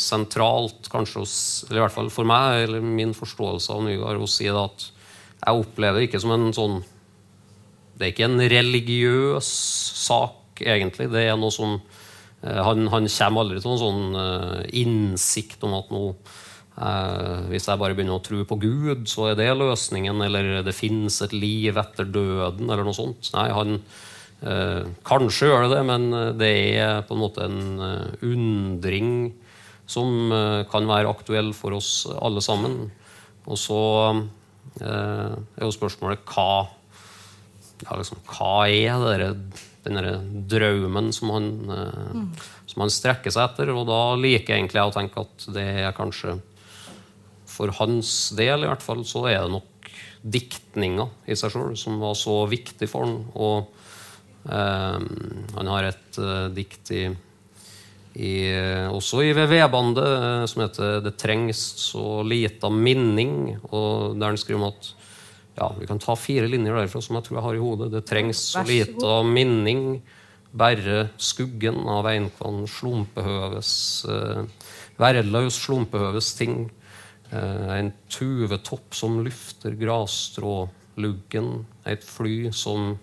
sentralt, kanskje hos Eller i hvert fall for meg, eller min forståelse av Nygaard, å si at jeg opplever det ikke som en sånn Det er ikke en religiøs sak, egentlig. Det er noe som han, han kommer aldri til noen sånn innsikt om at noe Eh, hvis jeg bare begynner å tro på Gud, så er det løsningen. Eller det fins et liv etter døden, eller noe sånt. Nei, han eh, Kanskje gjør det det, men eh, det er på en måte en uh, undring som kan være aktuell for oss alle sammen. Og så eh, er jo spørsmålet hva ja, liksom, Hva er det den drømmen som han, mm. som han strekker seg etter? Og da liker jeg egentlig å tenke at det er kanskje for hans del i hvert fall, så er det nok diktninga i seg sjøl som var så viktig for han. Og eh, han har et eh, dikt i, i, også i VV-bandet eh, som heter 'Det trengs så lita minning', og der han skriver om at ja, Vi kan ta fire linjer derfra som jeg tror jeg har i hodet. 'Det trengs så lita minning', Bare skuggen av einkvann slumpehøves Eh, Værlaus slumpehøves ting. Eh, en tuvetopp som lufter grasstråluggen. Et fly som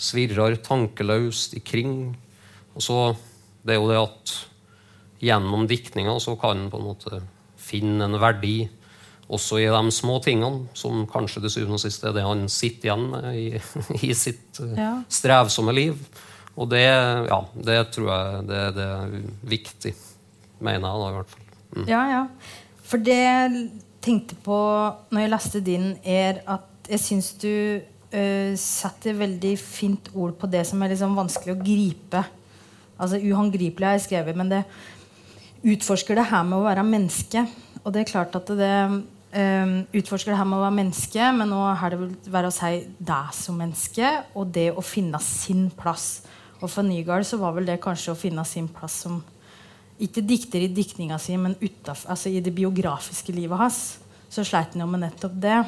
svirrer tankeløst ikring. Og så Det er jo det at gjennom diktninga så kan en på en måte finne en verdi også i de små tingene, som kanskje til syvende og sist er det han sitter igjen med i, i sitt uh, Ja. strevsomme liv. Og det, ja, det tror jeg det, det er viktig, mener jeg da i hvert fall. Mm. Ja, ja. For det jeg tenkte på når jeg leste din, er at jeg syns du uh, setter veldig fint ord på det som er liksom vanskelig å gripe. Altså Uhåndgripelig har jeg skrevet, men det utforsker det her med å være menneske. Og det er klart at det um, utforsker det her med å være menneske, men nå er det vel være å si deg som menneske, og det å finne sin plass. Og for Nygaard så var vel det kanskje å finne sin plass som ikke dikter i diktninga si, men utenf- altså i det biografiske livet hans, så sleit han jo med nettopp det.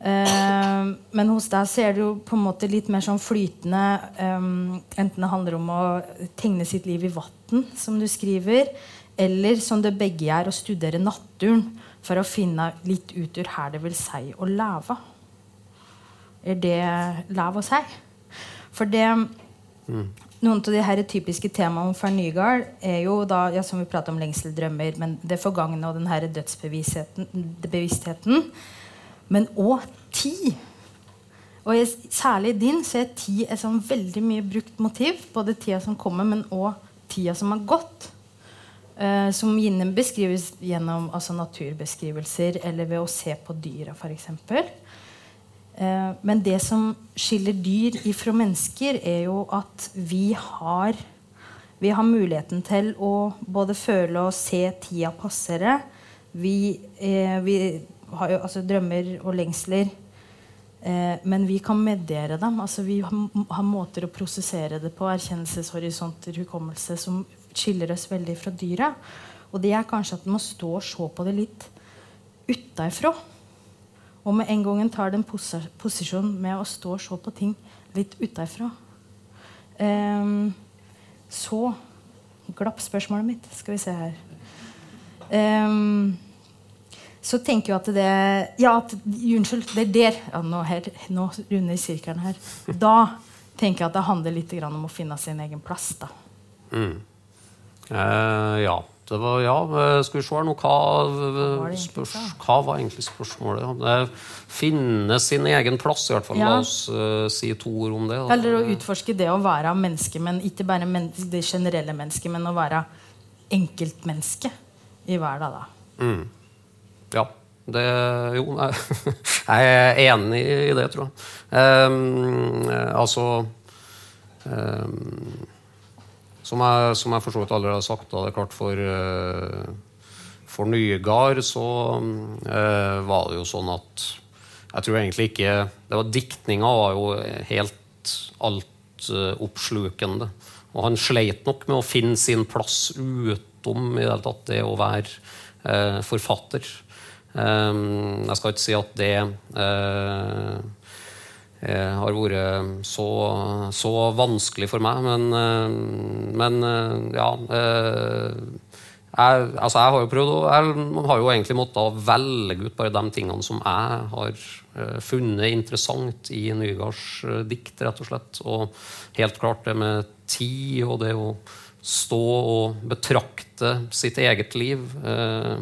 Uh, men hos deg så er det jo på en måte litt mer sånn flytende Um, Enten det handler om å tegne sitt liv i vann, som du skriver, eller som det begge er, å studere naturen for å finne litt ut ur her det vil si å leve. Er det lov å si? For det noen av de her typiske temaene for Nygaard er jo da, ja, som vi prater om lengseldrømmer, men det forgangne og den her dødsbevisstheten, men òg tid. Og jeg, særlig din så er tid et sånn veldig mye brukt motiv. Både tida som kommer, men òg tida som har gått. Eh, som beskrives gjennom altså, naturbeskrivelser eller ved å se på dyra, f.eks. Eh, men det som skiller dyr ifra mennesker, er jo at vi har vi har muligheten til å både føle og se tida passere. Vi, eh, vi har jo altså drømmer og lengsler. Eh, men vi kan mediere dem. altså Vi har, har måter å prosessere det på. Erkjennelseshorisonter, hukommelse, som skiller oss veldig fra dyra. Og det er kanskje at en må stå og se på det litt utenfra. Og med en gang en tar den posi posisjonen med å stå og se på ting litt utafra, um, så glapp spørsmålet mitt. Skal vi se her. Um, så tenker jeg at det Ja, at, unnskyld. Det er der. Ja, nå, her, nå runder sirkelen her. Da tenker jeg at det handler litt om å finne sin egen plass. da. Mm. Eh, ja. Det var, ja, eh, skal vi se her nå hva, spørs, hva var egentlig spørsmålet? Ja, finne sin egen plass, i hvert fall. Ja. La oss uh, si to ord om det. da. Eller å utforske det å være menneske, men ikke bare men det generelle mennesket, men å være enkeltmenneske i hverdag, da. Mm. Ja. Det, jo, jeg, jeg er enig i det, tror jeg. Eh, altså ehm, som, jeg som jeg for så vidt allerede har sagt, da, det er klart for eh, For Nygard så eh, var det jo sånn at Jeg tror egentlig ikke det var Diktninga var jo helt altoppslukende. Og han sleit nok med å finne sin plass utom i det hele tatt det å være eh, forfatter. Um, jeg skal ikke si at det eh, eh, har vært så, så vanskelig for meg, men, eh, men eh, ja eh, jeg, altså jeg har jo prøvd og Jeg har jo egentlig måttet velge ut bare de tingene som jeg har eh, funnet interessant i Nygards eh, dikt, rett og slett. Og helt klart det med tid og det å stå og betrakte sitt eget liv. Eh,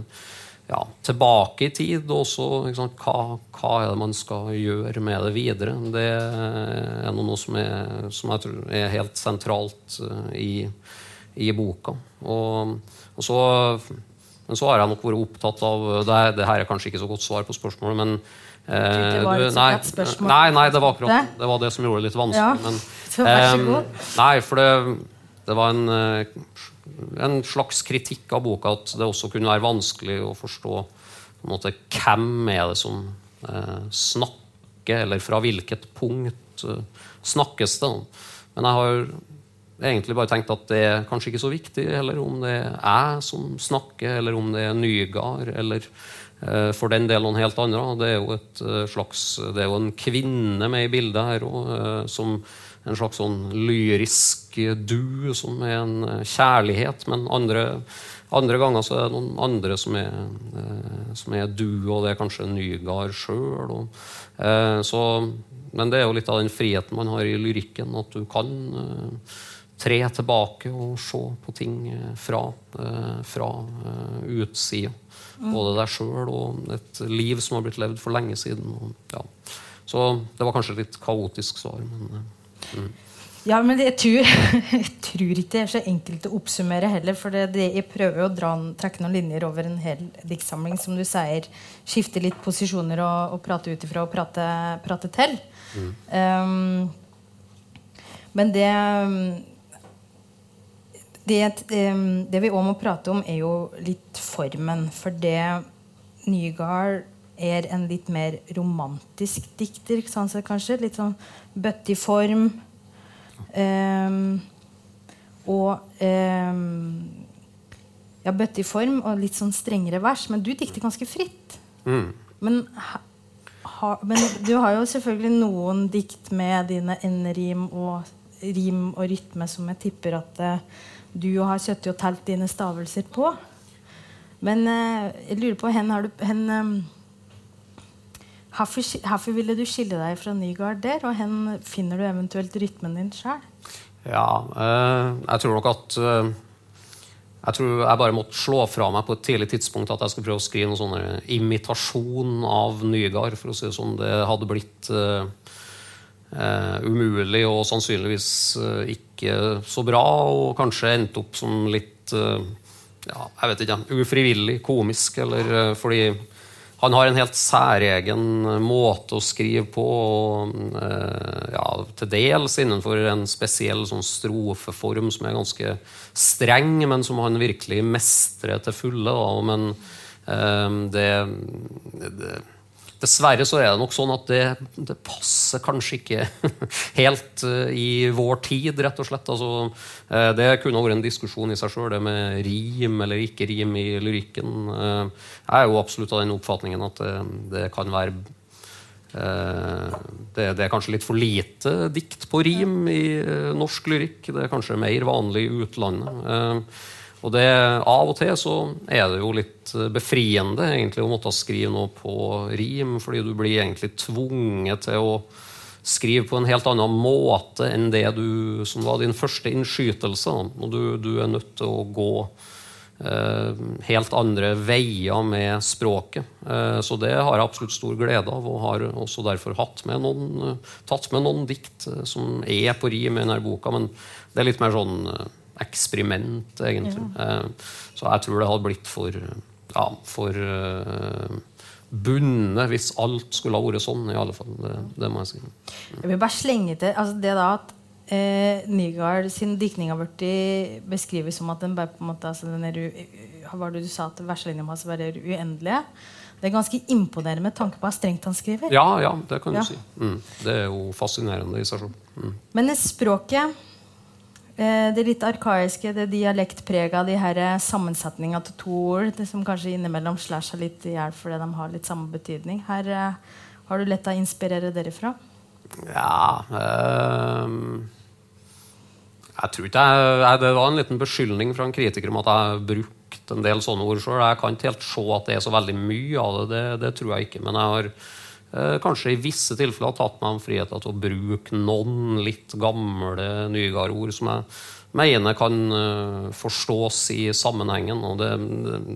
ja, tilbake i tid og også. Sant, hva, hva er det man skal gjøre med det videre? Det er noe som, er, som jeg tror er helt sentralt eh, i, i boka. Og, og så, men så har jeg nok vært opptatt av det, det her er kanskje ikke så godt svar på spørsmålet, men eh, Det var et nei, spørsmål. nei, nei, det var akkurat Det? det var det som gjorde det litt vanskelig. Ja, men, så vær så eh, god. Nei, for det, det var en, eh, en slags kritikk av boka at det også kunne være vanskelig å forstå måte, hvem er det som eh, snakker, eller fra hvilket punkt eh, snakkes det. Men jeg har egentlig bare tenkt at det er kanskje ikke så viktig heller om det er jeg som snakker, eller om det er Nygard, eller eh, for den del noen helt andre. Det er jo, et eh, slags, det er jo en kvinne med i bildet her òg, som en slags sånn lyrisk du, som er en eh, kjærlighet. Men andre, andre ganger så er det noen andre som er, eh, som er du, og det er kanskje Nygard sjøl. Eh, men det er jo litt av den friheten man har i lyrikken, at du kan, tre tilbake og se på ting fra, fra utsida. Både deg sjøl og et liv som har blitt levd for lenge siden. Ja. Så det var kanskje et litt kaotisk svar, men Ja, men jeg tror, jeg tror, ikke det er så enkelt å oppsummere heller. For det, det, jeg prøver å dra, trekke noen linjer over en hel diktsamling. Som du sier, skifte litt posisjoner og, og prate ut ifra og prate, prate til. Mm. Um, men det det, det, vi òg må prate om, er jo litt formen. For det Nygaard er en litt mer romantisk dikter, sånn sett, kanskje. Litt sånn bøttig form. Um, og um, Ja, bøttig form og litt sånn strengere vers. Men du dikter ganske fritt. Mm. Men, ha, men, du har jo selvfølgelig noen dikt med dine enderim og rim og rytme som jeg tipper at uh, du har sittet og telt dine stavelser på. Men uh, jeg lurer på hen har du hen, um, Hvorfor, hvorfor ville du skille deg fra Nygaard der, og hvor finner du eventuelt rytmen din sjøl? Ja, uh, jeg tror nok at uh, jeg tror jeg bare måtte slå fra meg på et tidlig tidspunkt at jeg skulle prøve å skrive noen sånne imitasjon av Nygaard. for å si Det sånn. Det hadde blitt uh, umulig og sannsynligvis ikke så bra, og kanskje endt opp som litt ja, jeg vet ikke, ufrivillig komisk, eller fordi han har en helt særegen måte å skrive på, og eh, ja, til dels innenfor en spesiell sånn strofeform som er ganske streng, men som han virkelig mestrer til fulle. Da. Men eh, det, det Dessverre så er det nok sånn at det, det passer kanskje ikke helt uh, i vår tid, rett og slett. Altså, uh, det kunne vært en diskusjon i seg sjøl, det med rim eller ikke rim i lyrikken. Uh, jeg er jo absolutt av den oppfatningen at det, det kan være det, det, er kanskje litt for lite dikt på rim i norsk lyrikk. Det er kanskje mer vanlig i utlandet. Og det, Av og til så er det jo litt eh, befriende egentlig å måtte skrive noe på rim, fordi du blir egentlig tvunget til å skrive på en helt annen måte enn det du, som var din første innskytelse. Og du, du er nødt til å gå eh, helt andre veier med språket. Eh, så det har jeg absolutt stor glede av, og har også derfor med noen, eh, tatt med noen dikt eh, som er på rim i denne boka. Men det er litt mer sånn eksperiment, egentlig. Ja. Eh, så jeg tror det hadde blitt for, ja, for uh, bundet hvis alt skulle ha vært sånn, i alle fall. Det, det må jeg si. Jeg vil bare slenge til altså det da at eh, Nygaard sin diktning har blitt beskrevet som at den bare på en måte altså den er, Hva var det du sa at verselinjene hans var uendelige? Det er ganske imponerende med tanke på hvor strengt han skriver. Ja, ja, det kan du ja. si. Mm. Det er jo fascinerende i seg selv. Mm. Men språket Eh, det litt arkaiske, det dialektprega, de her sammensetninga til to ord, det som kanskje innimellom slår seg litt i hjel fordi de har litt samme betydning. Her uh, har du lett å inspirere derifra? Ja øh, Jeg tror ikke jeg, Det var en liten beskyldning fra en kritiker om at jeg har brukt en del sånne ord sjøl. Jeg kan ikke helt se at det er så veldig mye av det. Det, det tror jeg ikke. Men jeg har Eh, kanskje i visse tilfeller har tatt meg friheten til å bruke noen litt gamle Nygaard-ord som jeg mener kan uh, forstås i sammenhengen. og det,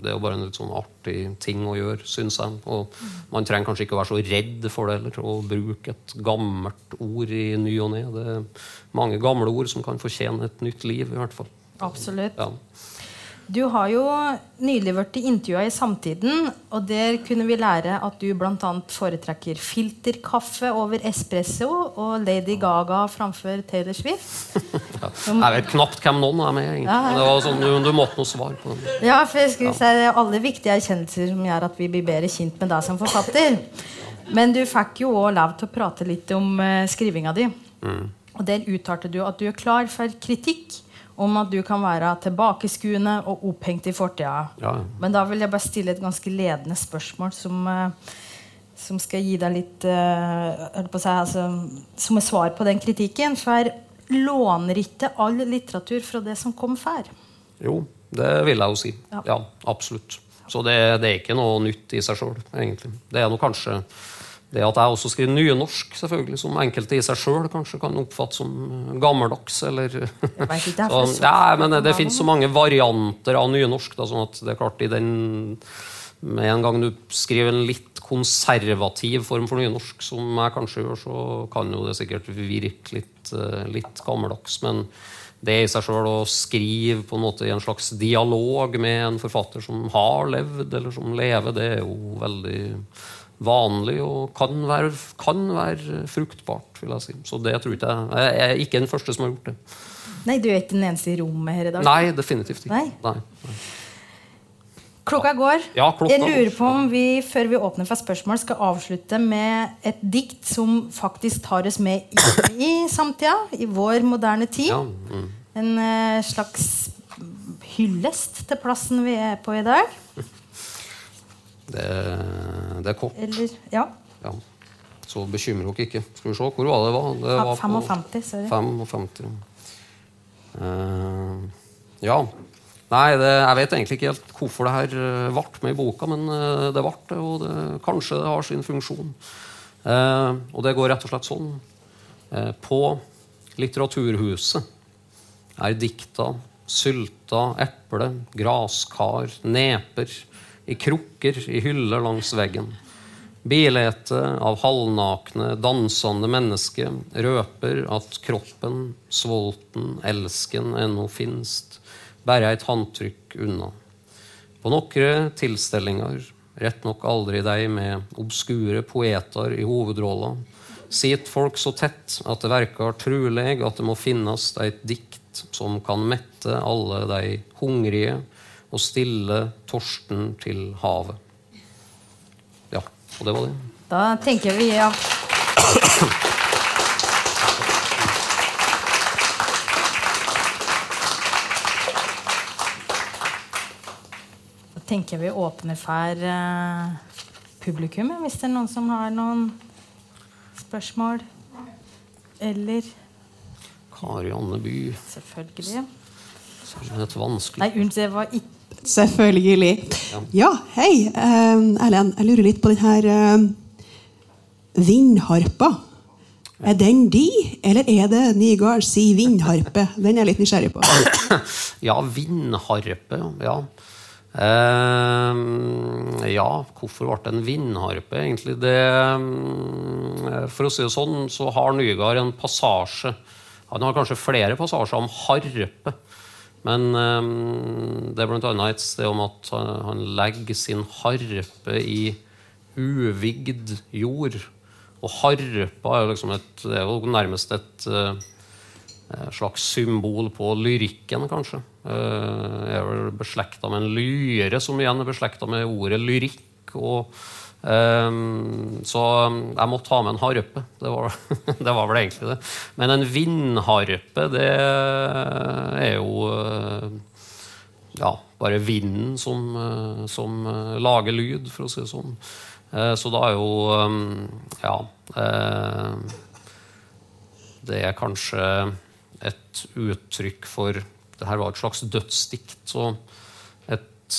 det, er jo bare en litt sånn artig ting å gjøre, syns jeg. Og man trenger kanskje ikke å være så redd for det eller å bruke et gammelt ord i ny og ne. Det er mange gamle ord som kan fortjene et nytt liv, i hvert fall. Absolutt. Ja. Du har jo nylig vært intervjua i Samtiden, og der kunne vi lære at du bl.a. foretrekker filterkaffe over espresso og Lady Gaga framfor Taylor Swift. ja, jeg vet knapt hvem noen er med, egentlig. Ja, det var sånn, du, du måtte noe svar på det. Ja, for jeg skulle si det er alle viktige erkjennelser som gjør at vi blir bedre kjent med deg som forfatter. Men du fikk jo òg lov til å prate litt om uh, skrivinga di. Mm. Og der uttalte du at du er klar for kritikk om at du kan være tilbakeskuende og opphengt i fortida. Ja. Men da vil jeg bare stille et ganske ledende spørsmål som, uh, som skal gi deg litt uh, si, altså, Som er svar på den kritikken. For låner ikke all litteratur fra det som kom før? Jo, det vil jeg jo si. Ja, ja absolutt. Så det, det, er ikke noe nytt i seg sjøl, egentlig. Det er noe kanskje det at jeg også skriver nynorsk, selvfølgelig, som enkelte i seg sjøl kanskje kan oppfatte som eh, gammeldags. Eller det er så, ja, men det finnes så mange varianter av nynorsk. Da, sånn at det er klart i den Med en gang du skriver en litt konservativ form for nynorsk, som jeg kanskje gjør, så kan jo det sikkert virke litt, eh, litt gammeldags. Men det i seg sjøl å skrive på en måte i en slags dialog med en forfatter som har levd, eller som lever, det er jo veldig vanlig og kan være, kan være fruktbart, vil jeg si. Så det tror ikke jeg Jeg er ikke den første som har gjort det. Nei, du er ikke den eneste i rommet her i dag. Nei, definitivt ikke. Nei. Nei. Klokka går. Ja, klokka jeg lurer på om vi før vi åpner for spørsmål, skal avslutte med et dikt som faktisk tar oss med inn i samtida, i vår moderne tid. Ja, mm. En eh, slags hyllest til plassen vi er på i dag. Det, det er kort. Eller Ja. Ja. Så bekymrer dere ikke. Skal vi se, hvor var det var? Det var på 55, sorry. 55. Uh, ja. Nei, det, jeg vet egentlig ikke helt hvorfor det her eh, ble med i boka, men eh, det ble det, og det, kanskje det har sin funksjon. Uh, og det går rett og slett sånn. Uh, på Litteraturhuset er dikta sylta eple, graskar, neper, i krukker i hyller langs veggen. Bilete av halvnakne, dansende mennesker røper at kroppen, sulten, elsken ennå finst, bare et håndtrykk unna. På nokre tilstelninger, rett nok aldri de med obskure poeter i hovedrolla, sitter folk så tett at det verkar truleg at det må finnes et dikt som kan mette alle de hungrige og stille torsten til havet. Ja, og det var det. Da tenker vi ja. Da tenker vi åpner for eh, publikum, hvis det er noen som har noen spørsmål. Eller Kari Anne By. Selvfølgelig. Et vanskelig Nei, unnskyld, det var ikke Selvfølgelig. Ja, hei, eh, Erlend. Jeg lurer litt på den her eh, vindharpa. Er den de, eller er det Nygaard si vindharpe? Den er jeg litt nysgjerrig på. Ja, vindharpe, ja. Uh, ja, hvorfor ble det en vindharpe, egentlig? Det, mm, for å si det sånn, så har Nygaard en passasje Han har kanskje flere passasjer om harpe. Men um, det er bl.a. et sted om at han, legger sin harpe i uvigd jord. Og harpa er jo liksom et, det er jo nærmest et uh, slags symbol på lyrikken, kanskje. Uh, er vel beslekta med en lyre, som igjen er beslekta med ordet lyrikk. Og, så jeg måtte ha med en harpe. Det det var vel egentlig det. Men en vindharpe, det er jo eh, ja, bare vinden som, eh, som eh, lager lyd, for å si det sånn. Så da er jo eh, Ja. Det er kanskje et uttrykk for Det her var et slags dødsdikt. Så et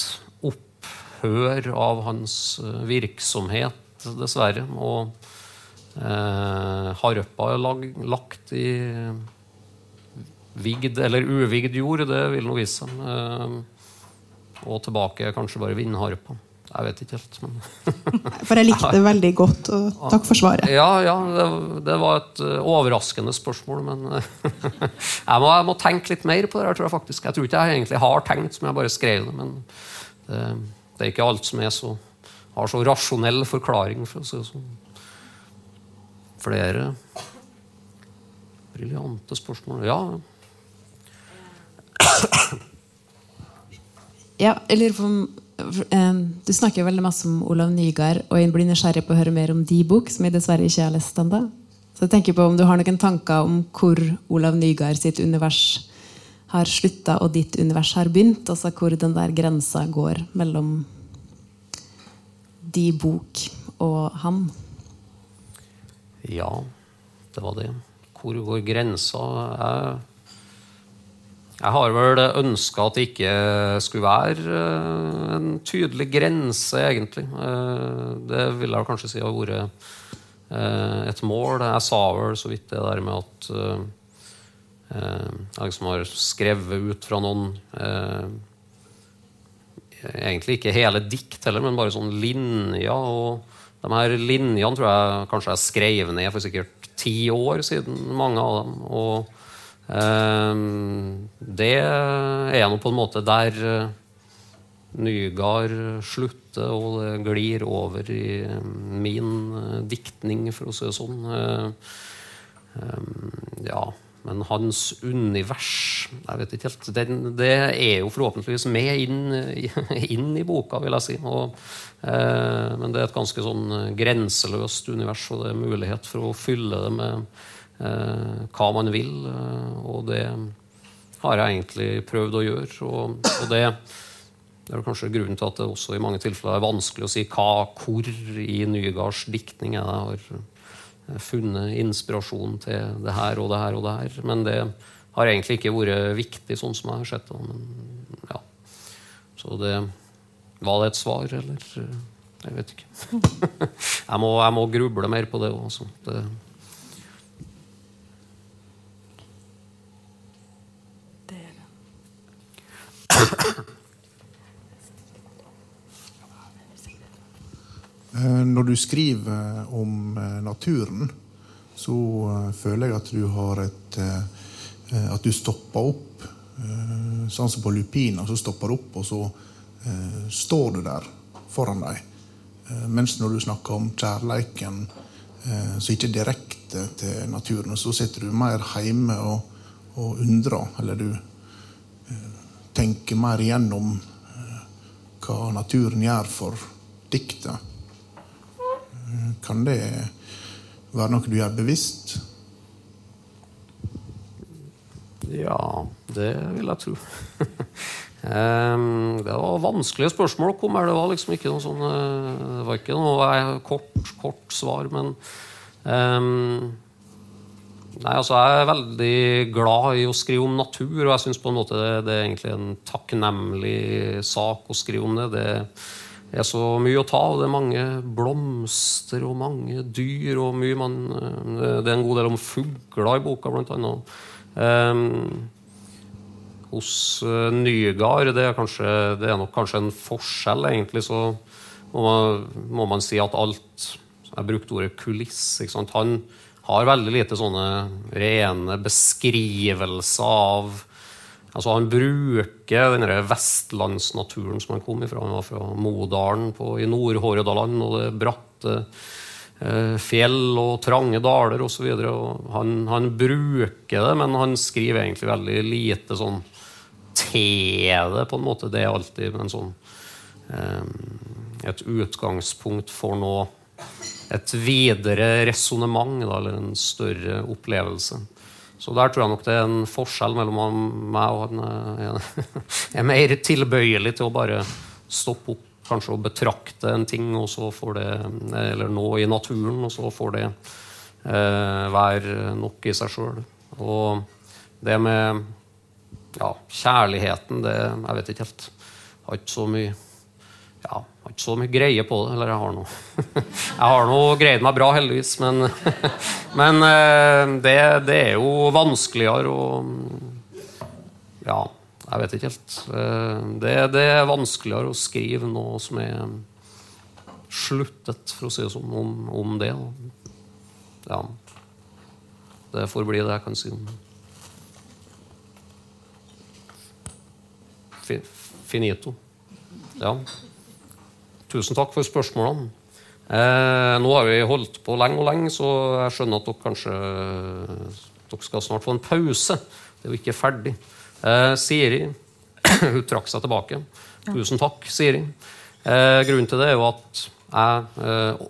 opphør av hans eh, virksomhet, dessverre. Og eh, harpa er lag, lagt i vigd eller uvigd jord, det vil nå vise seg. Eh, og tilbake er kanskje bare vindharpa. Jeg vet ikke helt, men For jeg likte det veldig godt, og takk for svaret. Ja, ja det, det var et eh, overraskende spørsmål, men eh, jeg, må, jeg må tenke litt mer på det. Jeg tror Jeg faktisk. Jeg tror ikke jeg egentlig har tenkt, som jeg bare skrev det. Men det, det er ikke alt som så, har så rasjonell forklaring, for å si det sånn. Flere briljante spørsmål. Ja. Ja, jeg lurer på om eh, Du snakker jo veldig masse om Olav Nygaard, og jeg blir nysgjerrig på å høre mer om de bok, som jeg dessverre ikke har lest ennå. Så jeg tenker på om du har noen tanker om hvor Olav Nygaard sitt univers har slutta, og ditt univers har begynt. Altså hvor den der grensa går mellom de bok og han. Ja, det var det. Hvor går grensa? Jeg, jeg har vel ønska at det ikke skulle være eh, en tydelig grense, egentlig. Eh, Det vil jeg kanskje si har vært eh, et mål. Jeg sa vel så vidt det der med at jeg liksom har skrevet ut fra noen eh, Egentlig ikke hele dikt heller, men bare sånn linjer. Og de her linjene tror jeg kanskje jeg skrev ned for sikkert ti år siden, mange av dem. Og eh, det er nå på en måte der eh, Nygard slutter, og det glir over i min eh, diktning, for å si det sånn. Eh, eh, ja, men hans univers jeg vet ikke helt, den, Det er jo forhåpentligvis med inn, inn i boka, vil jeg si. Og, eh, men det er et ganske sånn grenseløst univers, og det er mulighet for å fylle det med eh, hva man vil. Og det har jeg egentlig prøvd å gjøre. Og, og det det er kanskje grunnen til at det også i mange tilfeller er vanskelig å si hva, hvor i Nygards diktning jeg har eh, funnet inspirasjon til det her og det her og det her. Men det har egentlig ikke vært viktig, sånn som jeg har sett det. Men, ja. Så det Var det et svar, eller? Jeg vet ikke. jeg, må, jeg må gruble mer på det òg. Det Eh, når du skriver om eh, naturen, så eh, føler jeg at du har et At du stopper opp. Sånn som på lupina, så stopper du opp, og så står du der foran deg. Mens når du snakker om kjærleiken, så ikke direkte til naturen, så sitter du mer hjemme og, og undrer. Eller du tenker mer igjennom hva naturen gjør for diktet. Kan det være noe du gjør bevisst? Ja, det vil jeg tro. det var vanskelige spørsmål. Kom her. Det var liksom ikke noe sånn eh, Det var ikke noe kort, kort svar, men um, Nei, altså Jeg er veldig glad i å skrive om natur, og jeg syns det, det, er egentlig en takknemlig sak å skrive om det. det det er så mye å ta av. Det er mange blomster og mange dyr. og mye man, eh, Det er en god del om fugler i boka, blant annet. Um, hos Nygaard Nygard det er, kanskje, det er nok kanskje en forskjell, egentlig. Så må man, må man si at alt Jeg brukte ordet kuliss. Han har veldig lite sånne rene beskrivelser av Altså Han bruker den vestlandsnaturen som han kom ifra. Han var fra Modalen i Nord-Hordaland og det bratte eh, fjell og trange daler osv. Han, han bruker det, men han skriver egentlig veldig lite sånn til det, på en måte. Det er alltid en sånn eh, et utgangspunkt for noe et videre resonnement, eller en større opplevelse. Så der tror jeg nok det er en forskjell mellom meg og han. Eh, jeg er mer tilbøyelig til å bare stoppe opp kanskje og betrakte en ting, og så får det, eller nå i naturen, og så får det eh, være nok i seg sjøl. Og det med ja, kjærligheten, det Jeg vet ikke helt. Har ikke så mye ja, har ikke så mye greie på det. Eller jeg har noe Jeg har nå greid meg bra, heldigvis. Men, men eh, det, det, er jo vanskeligere å Ja, jeg vet ikke helt. Eh, det, det, er vanskeligere å skrive noe som er sluttet, for å si det sånn, om, om det. Ja. Det får bli det jeg kan si om Finito. Ja. Tusen takk for spørsmålene. Eh, nå har vi holdt på lenge og lenge, så jeg skjønner at dere kanskje dere skal snart få en pause. Det er jo ikke ferdig. Eh, Siri hun trakk seg tilbake. Tusen takk, Siri. Eh, grunnen til det er jo at jeg eh,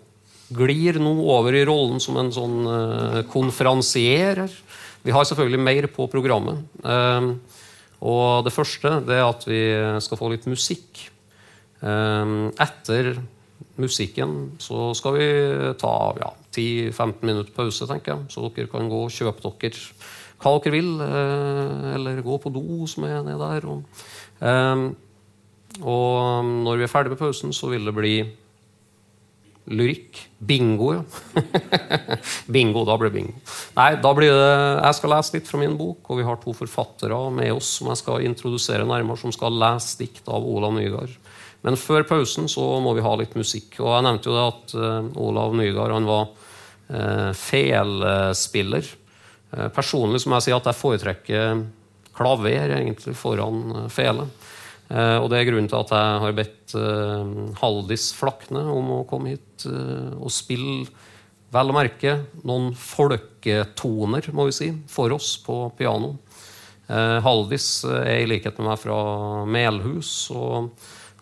glir nå over i rollen som en sånn eh, konferansier. Vi har selvfølgelig mer på programmet. Eh, og det første det er at vi skal få litt musikk. Ehm, etter musikken så skal vi ta ja, 10-15 minutter pause, tenker jeg. Så dere kan gå og kjøpe dere hva dere vil, eh, eller gå på do, som er nede der. Um, og når vi er ferdig med pausen, så vil det bli lyrikk. Bingo, ja. bingo, da blir det bingo. Nei, da blir det Jeg skal lese litt fra min bok, og vi har to forfattere med oss som jeg skal introdusere nærmere, som skal lese dikt av Olav Nygaard. Men før pausen så må vi ha litt musikk. Og jeg nevnte jo det at uh, Olav Nygaard han var uh, felspiller. Uh, personlig så må jeg si at jeg foretrekker klaver egentlig foran fele. Og det er grunnen til at jeg har bedt Haldis Flakne om å komme hit og spille vel å merke noen folketoner må vi si, for oss på piano. Haldis er i likhet med meg fra Melhus og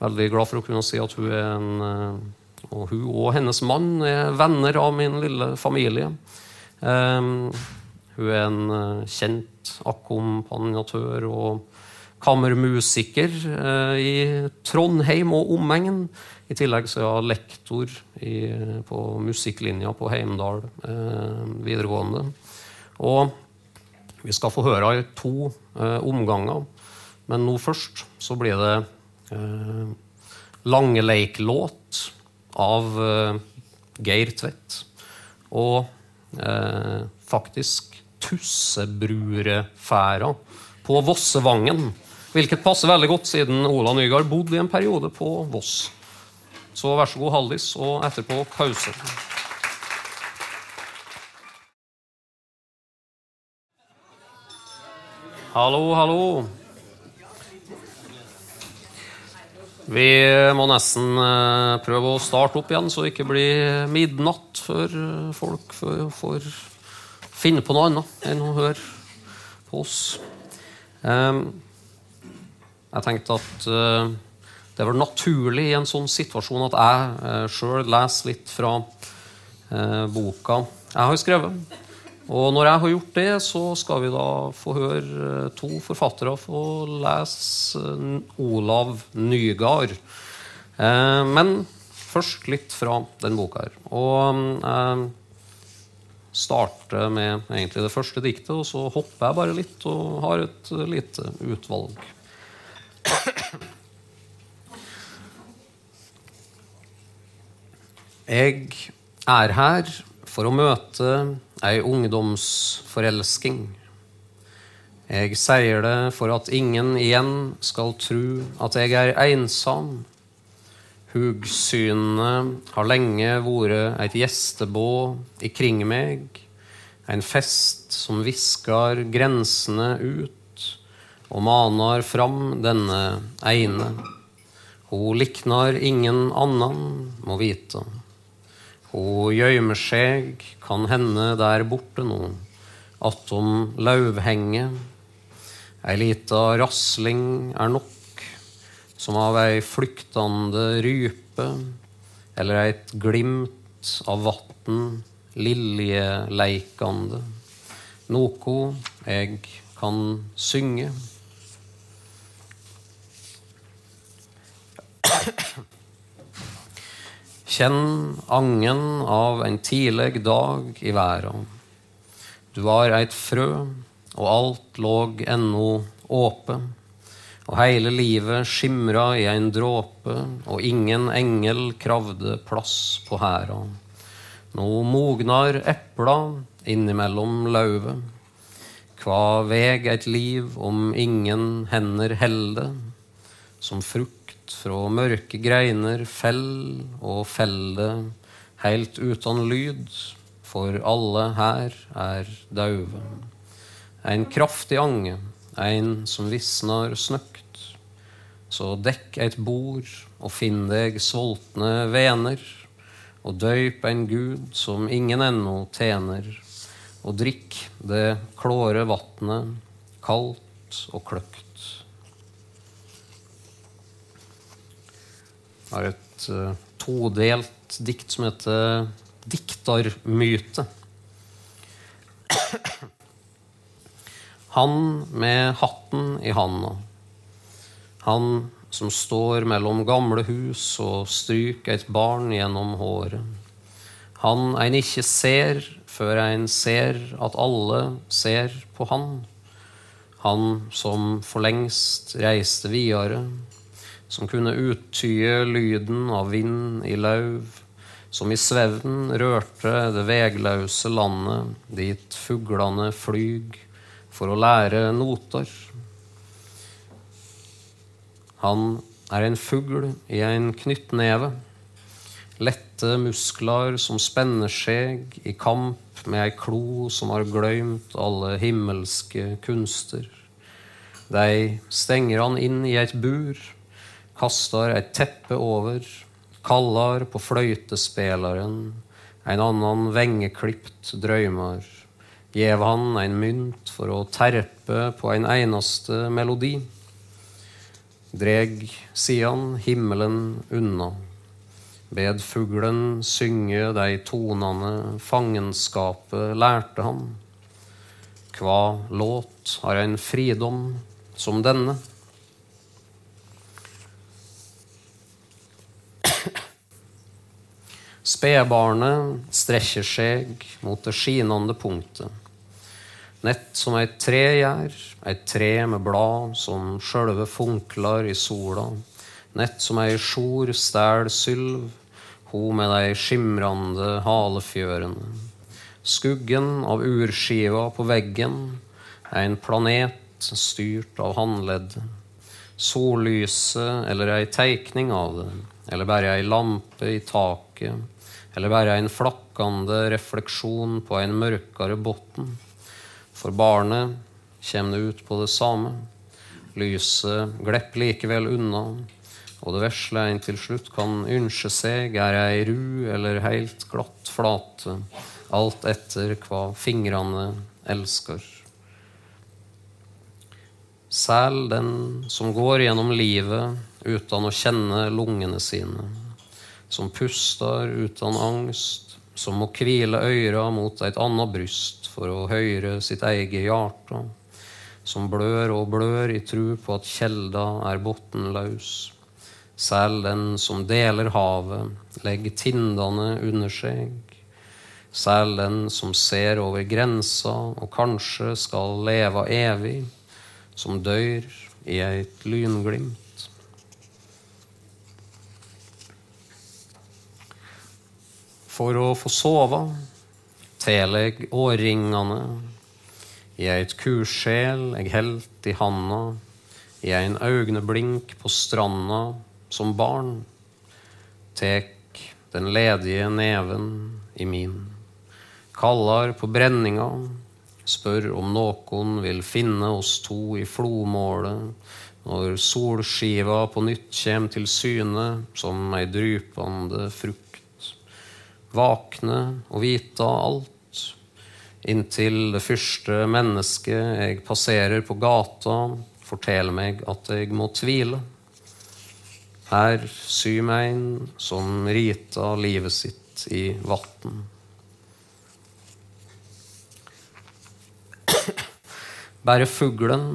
veldig glad for å kunne si at hun er en og hun og hennes mann er venner av min lille familie. Um, hun er en kjent akkompagnatør og kammermusiker uh, i Trondheim og omegn. I tillegg så er jeg lektor i, på musikklinja på Heimdal uh, videregående. Og vi skal få høre i to uh, omganger. Men nå først så blir det eh, Langeleiklåt av eh, Geir Tvedt. Og eh, faktisk Tussebruerfæra på Vossevangen Hvilket passer veldig godt, siden Ola Nygaard bodde i en periode på Voss. Så vær så god, Haldis, og etterpå pause. Hallo, hallo. Vi må nesten eh, prøve å starte opp igjen, så det ikke blir midnatt før eh, folk får finne på noe annet enn å høre på oss. Um, jeg tenkte at uh, det var naturlig i en sånn situasjon at jeg sjøl leser litt fra boka jeg har skrevet. Og når jeg har gjort det, så skal vi da få høre to forfattere få lese Olav Nygaard. men først litt fra den boka her. Og jeg starter med egentlig det første diktet, og så hopper jeg bare litt og har et lite utvalg. Jeg er her for å møte ei ungdomsforelsking. Jeg sier det for at ingen igjen skal tru at jeg er ensom. Hugsynene har lenge vært et gjestebåd ikring meg, en fest som viskar grensene ut og manar fram denne eine. Ho liknar ingen annan må vite. Ho gjøymer seg, kan hende der borte nå, attom lauvhenget. Ei lita rasling er nok, som av ei flyktande rype, eller eit glimt av vatn liljeleikande. Noko eg kan synge. Kjenn angen av en tidleg dag i verda. Du var eit frø, og alt låg ennå åpe. Og heile livet skimra i ein dråpe, og ingen engel kravde plass på hæra. Nå mognar epla innimellom lauvet. Kva veg eit liv om ingen hender helde, som frukt fra mørke greiner fell og felle heilt utan lyd, for alle her er dauve. Ein kraftig ange, ein som visnar snøkt. Så dekk eit bord og finn deg sultne vener, og døyp ein gud som ingen ennå tjener, og drikk det klåre vatnet, kaldt og kløkt. Har et uh, todelt dikt som heter 'Diktarmyte'. Han med hatten i handa. Han som står mellom gamle hus og stryker et barn gjennom håret. Han ein ikke ser før ein ser at alle ser på han. Han som for lengst reiste videre som kunne uttye lyden av vind i lauv, som i svevn rørte det veglause landet dit fuglene flyg for å lære noter. Han er en fugl i en knyttneve, lette muskler som spenner seg i kamp med ei klo som har gløymt alle himmelske kunster. De stenger han inn i et bur, kaster et teppe over, kallar på fløytespelaren, en annan vengeklipt drøymar, gjev han en mynt for å terpe på en eneste melodi dreg sian himmelen unna. Bed fuglen synge de tonene fangenskapet lærte han. Kva låt har en fridom som denne? Spedbarnet strekker seg mot det skinende punktet. Nett som eit tre gjør, eit tre med blad som sjølve funklar i sola. Nett som ei sjor stæl sylv, ho med dei skimrande halefjørene. Skuggen av urskiva på veggen, ein planet styrt av håndleddet. Sollyset eller ei teikning av det, eller bare ei lampe i taket, eller bare en flakkende refleksjon på en mørkere botn. For barnet kommer det ut på det samme. Lyset glepp likevel unna, og det vesle en til slutt kan ynske seg, er ei ru eller heilt glatt flate, alt etter hva fingrene elsker. Sæl den som går gjennom livet uten å kjenne lungene sine, som puster uten angst, som må hvile øyra mot et annet bryst for å høre sitt eget hjerte, som blør og blør i tru på at kjelda er bunnløs. Selv den som deler havet, legger tindene under seg. Selv den som ser over grensa og kanskje skal leve evig, som dør i et lynglimt. For å få sove, teleg årringene i eit kursjel eg helt i handa, i ein augneblink på stranda som barn, tek den ledige neven i min, kallar på brenninga, spør om noen vil finne oss to i flomålet når solskiva på nytt kjem til syne som ei drypande frukt våkne og vite alt. Inntil det første mennesket jeg passerer på gata, forteller meg at jeg må tvile. Her syr meg en som rita livet sitt i vatn. Bare fuglen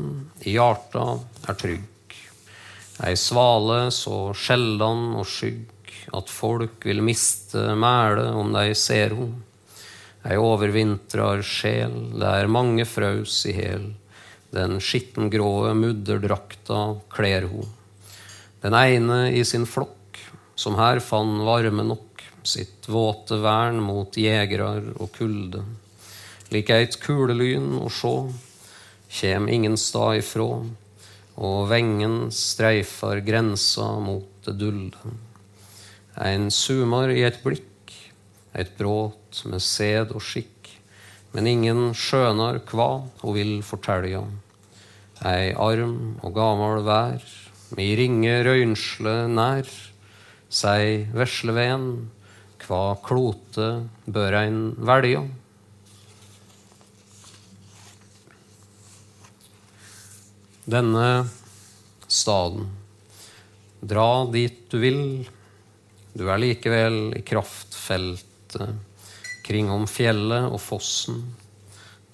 i hjarta er trygg. Ei svale så sjeldan og skygg at folk vil miste mælet om de ser ho. Ei overvintrar sjel er mange fraus i hæl. Den skittengråe mudderdrakta kler ho. Den ene i sin flokk, som her fann varme nok, sitt våte vern mot jegrar og kulde. Lik eit kulelyn å sjå, kjem ingen stad ifrå, og vengen streifar grensa mot det dulde. En sumar i et blikk, et bråt med sed og skikk, men ingen skjønar kva ho vil fortelja. Ei arm og gamal vær, mi ringe røynsle nær, sei vesleven, kva klote bør ein velja? Denne staden, dra dit du vil, du er likevel i kraftfeltet kringom fjellet og fossen,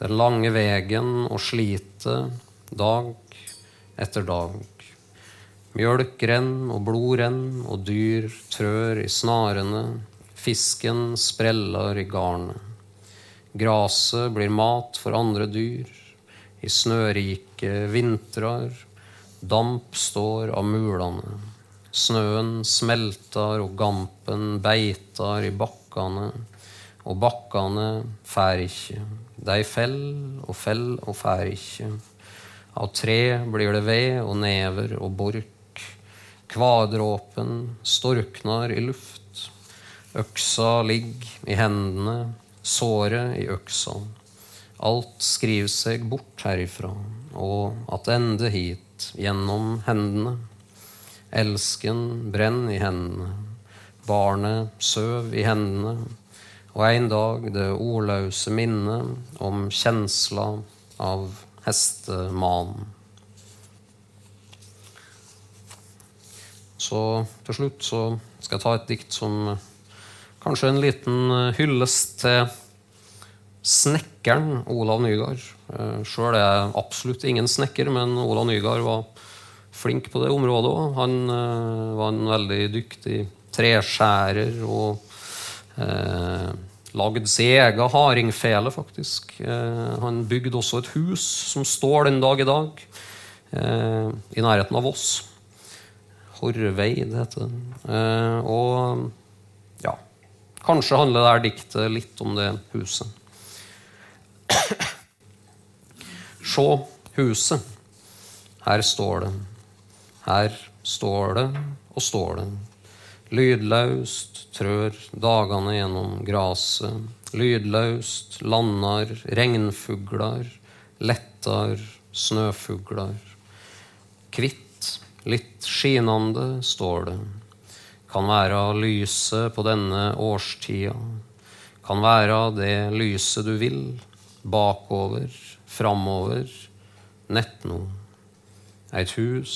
den lange vegen og slitet dag etter dag. Mjølk renn og blod renn, og dyr trør i snarene, fisken spreller i garnet. Graset blir mat for andre dyr, i snørike vintrar, damp står av mulene. Snøen smeltar og gampen beitar i bakkane, og bakkane fær ikkje. Dei fell og fell og fær ikkje. Av tre blir det ved og never og bork. Kvadråpen storknar i luft. Øksa ligg i hendene, såret i øksa. Alt skriver seg bort herifra, og attende hit, gjennom hendene. Elsken brenn i hendene, barnet søv i hendene, og en dag det ordløse minnet om kjensla av hestemanen. Så til slutt så skal jeg ta et dikt som kanskje en liten hyllest til snekkeren Olav Nygaard. Sjøl er jeg absolutt ingen snekker, men Olav Nygaard var flink på det området òg. Han uh, var en veldig dyktig treskjærer og uh, lagde sin egen hardingfele, faktisk. Uh, han bygde også et hus som står den dag i dag, i nærheten av Voss. Horvei, det heter det. og ja, kanskje handler det her diktet litt om det huset. Se huset. Her står det. Her står det og står det. Lydlaust trør dagene gjennom graset. Lydlaust landar regnfuglar, lettar snøfuglar. Kvitt, litt skinande, står det. Kan være lyset på denne årstida. Kan være det lyset du vil. Bakover, framover, nettno. Eit hus,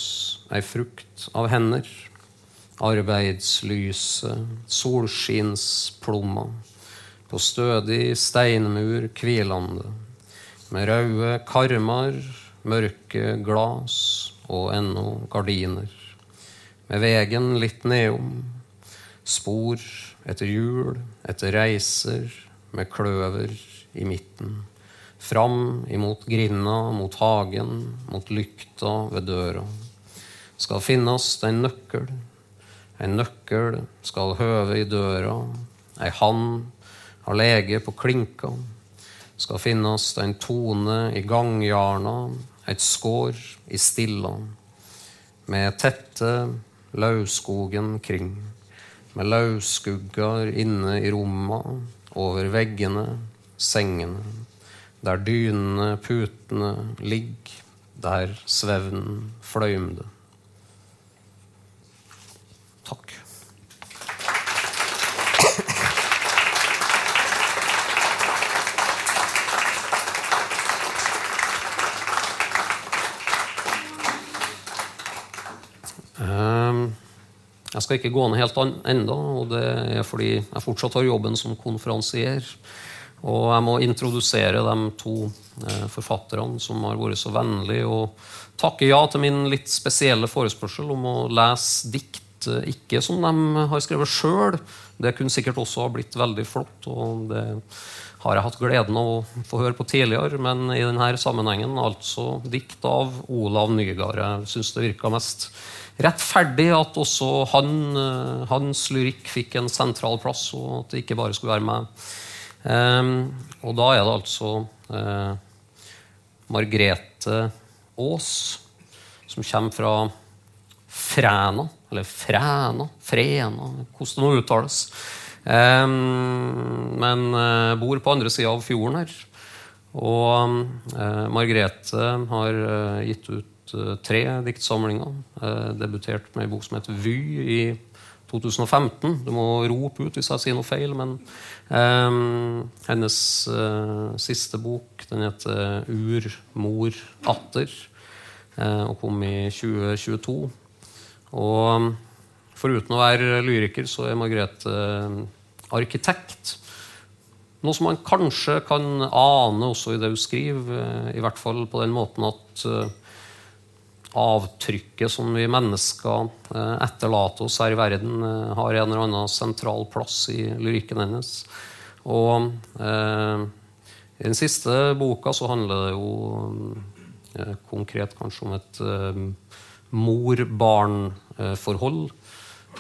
ei frukt av hender. Arbeidslyset, solskinnsplomma. På stødig steinmur hvilande. Med røde karmar, mørke glas og ennå gardiner. Med vegen litt nedom. Spor etter hjul, etter reiser, med kløver i midten. Fram imot grinda, mot hagen, mot lykta ved døra. Skal finnes en nøkkel. En nøkkel skal høve i døra. Ei hand har lege på klinka. Skal finnes en tone i gangjarna, et skår i stilla. Med tette lauvskogen kring. Med lauvskugger inne i romma, over veggene, sengene. Der dynene, putene ligg, der svevnen fløymde. Takk. Ehm, jeg skal ikke gå ned helt ennå, og det er fordi jeg fortsatt har jobben som konferansier. Og jeg må introdusere de to eh, forfatterne som har vært så vennlige og takke ja til min litt spesielle forespørsel om å lese dikt eh, ikke som de har skrevet sjøl. Det kunne sikkert også ha blitt veldig flott, og det har jeg hatt gleden av å få høre på tidligere. Men i denne sammenhengen altså dikt av Olav Nygaard. Jeg syns det virka mest rettferdig at også han, eh, hans lyrikk fikk en sentral plass, og at det ikke bare skulle være meg og da er det altså uh, Margrete Aas, som kommer fra Fræna, eller Fræna, Frena, hvordan det nå uttales. Um, men uh, bor på andre sida av fjorden her. Og uh, Margrethe har gitt ut tre diktsamlinger. debutert med en bok som heter Vy i 2015. Du må rope ut hvis jeg sier noe feil, men um, hennes uh, siste bok den heter 'Ur, mor, atter' uh, og kom i 2022. Og foruten å være lyriker, så er Margrethe uh, arkitekt. Noe som man kanskje kan ane også i det hun skriver, i hvert fall på den måten at avtrykket som vi mennesker eh, etterlater oss her i verden, eh, har en eller annen sentral plass i lyrikken hennes. Og eh, i den siste boka så handler det jo eh, konkret kanskje om et eh, mor-barn-forhold.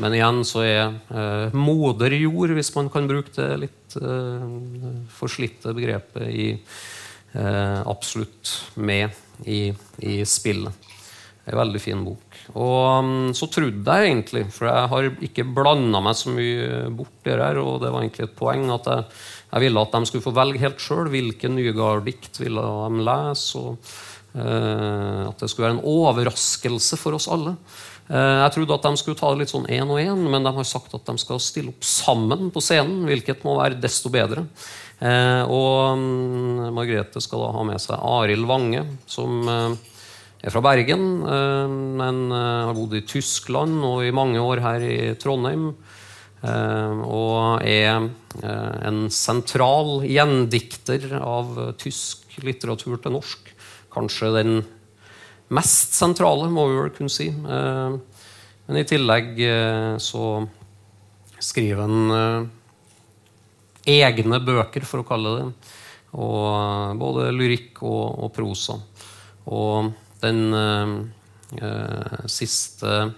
Men igjen så er eh, moder jord, hvis man kan bruke det litt forslitte begrepet, i, absolutt med i, i spillet. En veldig fin bok. Og um, så trodde jeg egentlig, for jeg har ikke blanda meg så mye bort der her, og det var egentlig et poeng at jeg, jeg ville at de skulle få velge helt sjøl hvilke Nygaard-dikt ville de lese. og eh, At det skulle være en overraskelse for oss alle. Eh, jeg trodde at de skulle ta det litt sånn én og én, men de har sagt at de skal stille opp sammen på scenen, hvilket må være desto bedre. Eh, og um, Margrethe skal da ha med seg Arild Wange, som er fra Bergen, eh, men eh, har bodd i Tyskland og i mange år her i Trondheim. Eh, og er en sentral gjendikter av tysk litteratur til norsk. Kanskje den mest sentrale, må vi vel kunne si. Men i tillegg så skriver han egne bøker, for å kalle det. Og både lyrikk og, og prosa. Og den uh, siste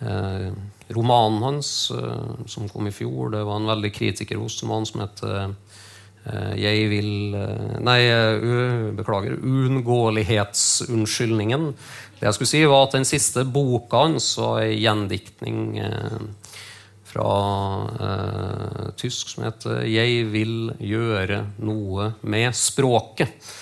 uh, romanen hans, som kom i fjor, det var en veldig kritikerrost roman som heter jeg vil Nei, beklager. Uunngåelighetsunnskyldningen. Det jeg skulle si, var at den siste boka hans var ei gjendiktning fra eh, tysk som heter 'Jeg vil gjøre noe med språket'.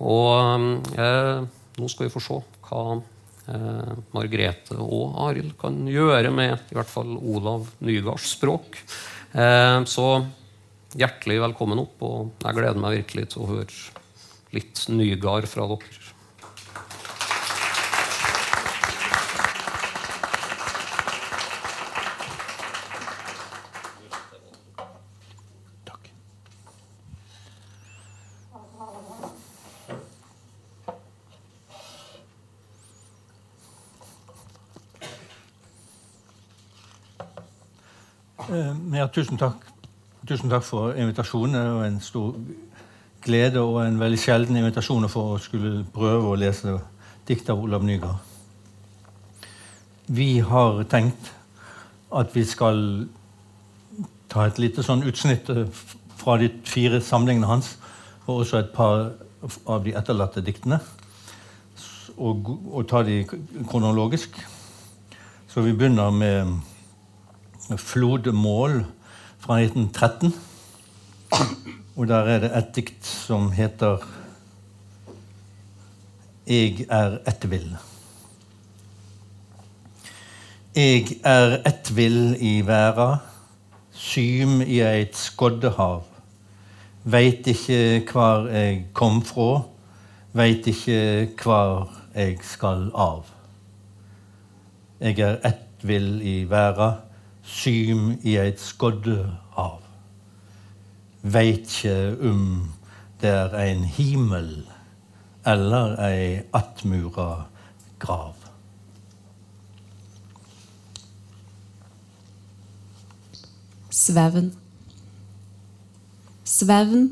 Og eh, nå skal vi få se hva eh, Margrethe og Arild kan gjøre med i hvert fall Olav Nygards språk. Eh, så hjertelig velkommen opp, og jeg gleder meg virkelig til å høre litt Nygard fra dere. Ja, tusen takk. Tusen takk for invitasjonen. Det var en stor glede og en veldig sjelden invitasjon for å skulle prøve å lese dikt av Olav Nygaard. Vi har tenkt at vi skal ta et lite sånn utsnitt fra de fire samlingene hans, og også et par av de etterlatte diktene, og, og ta de kronologisk. Så vi begynner med Flodmål fra 1913. Og der er det et dikt som heter Eg er ettvill. Eg er ettvill i verda, sym i eit skoddehav. Veit ikkje kvar eg kom frå, veit ikkje kvar eg skal av. Eg er ettvill i verda, sym i eit skoddehav. Veit ikkje om det er ein himmel eller ei attmura grav. Svevn. Svevn,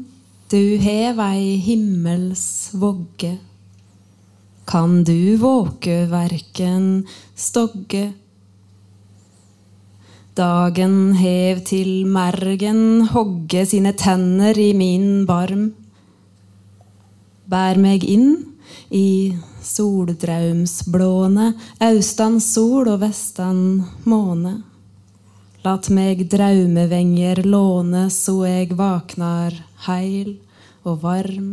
du hev ei himmels vogge. Kan du våke verken stogge Dagen hev til mergen hogge sine tenner i min barm. Bær meg inn i soldraumsblåne, austan sol og vestan måne. Lat meg draumevenger låne så eg vaknar heil og varm.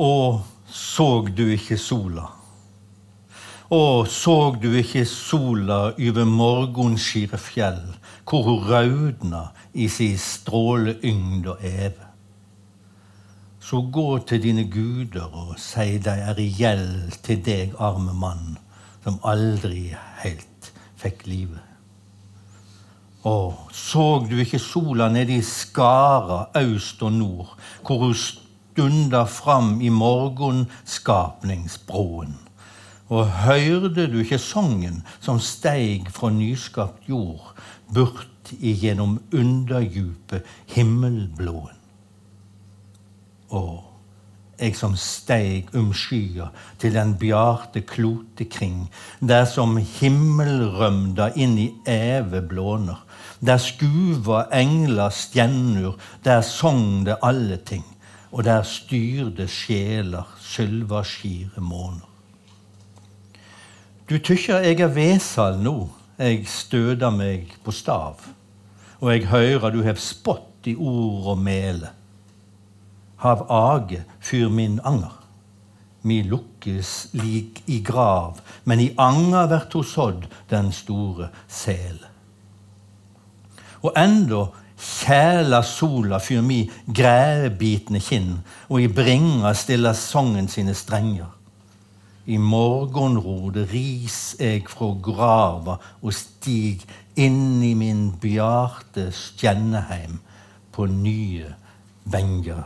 Og såg du ikke sola? Å, såg du ikke sola over morgenskire fjell, hvor hun raudna i si stråleyngd og eve? Så gå til dine guder og si de er i gjeld til deg, arme mann, som aldri heilt fikk livet. Å, såg du ikke sola nede i Skara, aust og nord, hvor hun stunder fram i morgenskapningsbroen Og høyrde du ikke sangen som steig fra nyskapt jord, bort igjennom underdjupet himmelblåen? Å, jeg som steig um skya til den bjarte klote kring, der som himmelrømda inn i eve blåner, der skuva engler stjennur, der song det alle ting, og der styrde sjeler sylva skire måner. Du tykker eg er vesal nå, eg støder meg på stav, og eg høyrer du hev spott i ord og mele hav age fyr min anger. Mi lukkes lik i grav, men i anger vert ho sådd den store sel. Og enda kjæla sola fyr mi græbitne kinn, og i bringa stilla songen sine strenger. I morgenrode ris eg fra grava og stig inn i min bjarte Stjenneheim på nye venger.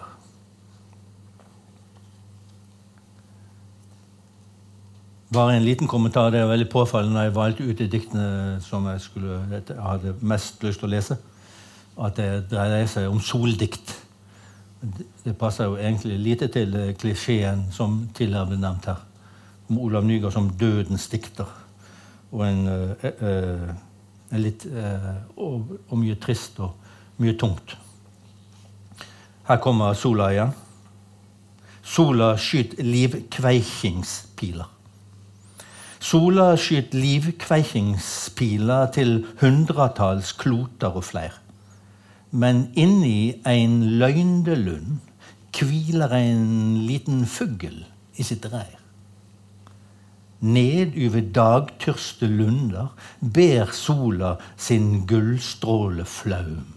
Bare en liten kommentar. Det er veldig påfallende når jeg valgte ut de diktene som jeg, skulle, jeg hadde mest lyst til å lese, at det dreier seg om soldikt. Det passer jo egentlig lite til klisjeen som tidligere ble nevnt her, om Olav Nygaard som dødens dikter. Og en, uh, en litt uh, og, og, mye trist og mye tungt. Her kommer sola igjen. Sola skyter livkveikingspiler. Sola skyter livkveikingspiler til hundretalls kloter og fleir. Men inni en løgndelund hviler en liten fugl i sitt reir. Ned over dagtørste lunder ber sola sin gullstråle flaum.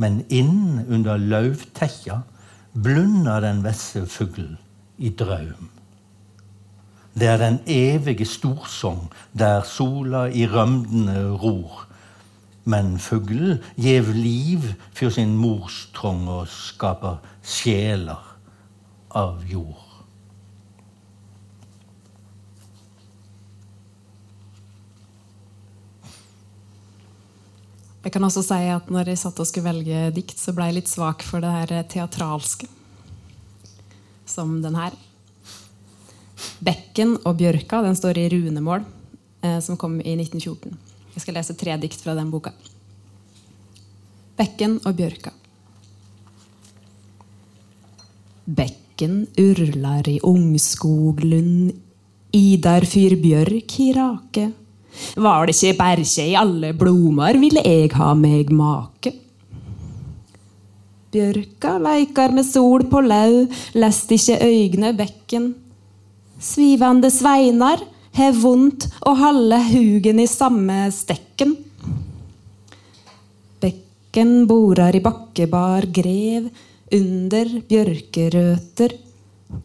Men inn under lauvtekkja blunder den vesle fuglen i draum. Det er den evige storsong der sola i rømdene ror. Men fuglen gjev liv for sin morstrong og skaper sjeler av jord. Jeg kan også si at når jeg satt og skulle velge dikt, så ble jeg litt svak for det her teatralske. Som den her. Bekken og bjørka den står i runemål, eh, som kom i 1914. Jeg skal lese tre dikt fra den boka. Bekken og bjørka. Bekken urlar i ungskoglund, idar fyr bjørk i rake. Var det ikke berkje i alle blomar, ville eg ha meg make. Bjørka leikar med sol på lau, lest ikke øygne bekken. Svivande sveinar har vondt å halde hugen i samme stekken. Bekken borar i bakkebar grev under bjørkerøter.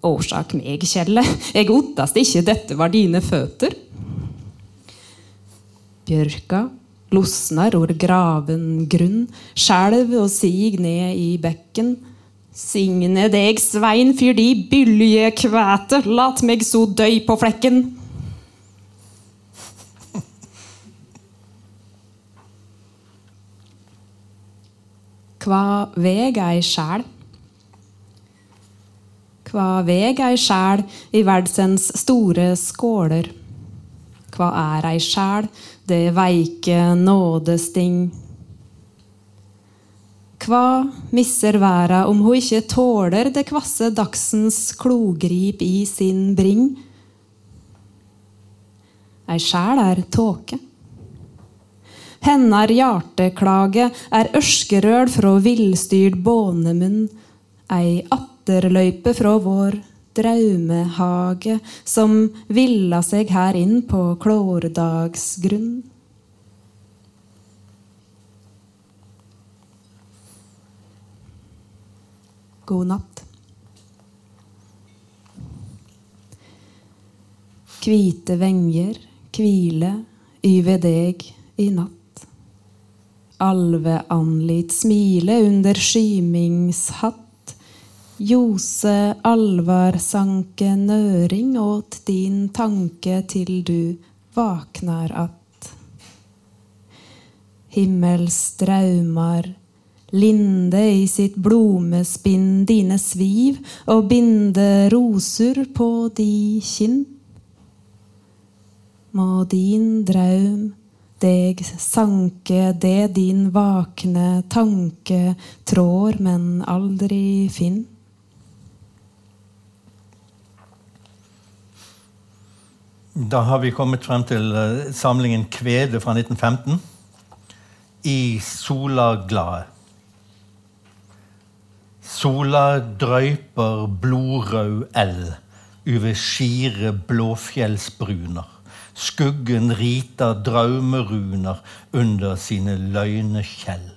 Årsak meg, Kjelle, eg ottast ikke dette var dine føtter. Bjørka losnar or graven grunn, skjelv og sig ned i bekken. Signe deg, Svein, fyr de bylje kvæte, lat meg så døy på flekken. Kva veg ei sjel? Hva veg ei sjel i verdsens store skåler? Hva er ei sjel, det veike nådesting? Hva misser verda om hun ikke tåler det kvasse dagsens klogrip i sin bring? Ei sjel er tåke. Hennar hjarteklage er ørskerøl fra villstyrd bånemunn, ei atterløype fra vår draumehage som villa seg her inn på klårdagsgrunn. God natt. Hvite venger hvile yver deg i natt. Alveanlit smile under skymingshatt. Jose Alvar sanke nøring åt din tanke til du vaknar att. Himmelsdraumar linde i sitt blomespinn dine sviv og binde roser på di kinn. Må din draum deg sanke det din vakne tanke trår, men aldri finn. Da har vi kommet frem til eh, samlingen 'Kvede' fra 1915. I sola glade. Sola drøyper blodrød eld over skire blåfjellsbruner. Skuggen riter draumeruner under sine løgne kjell.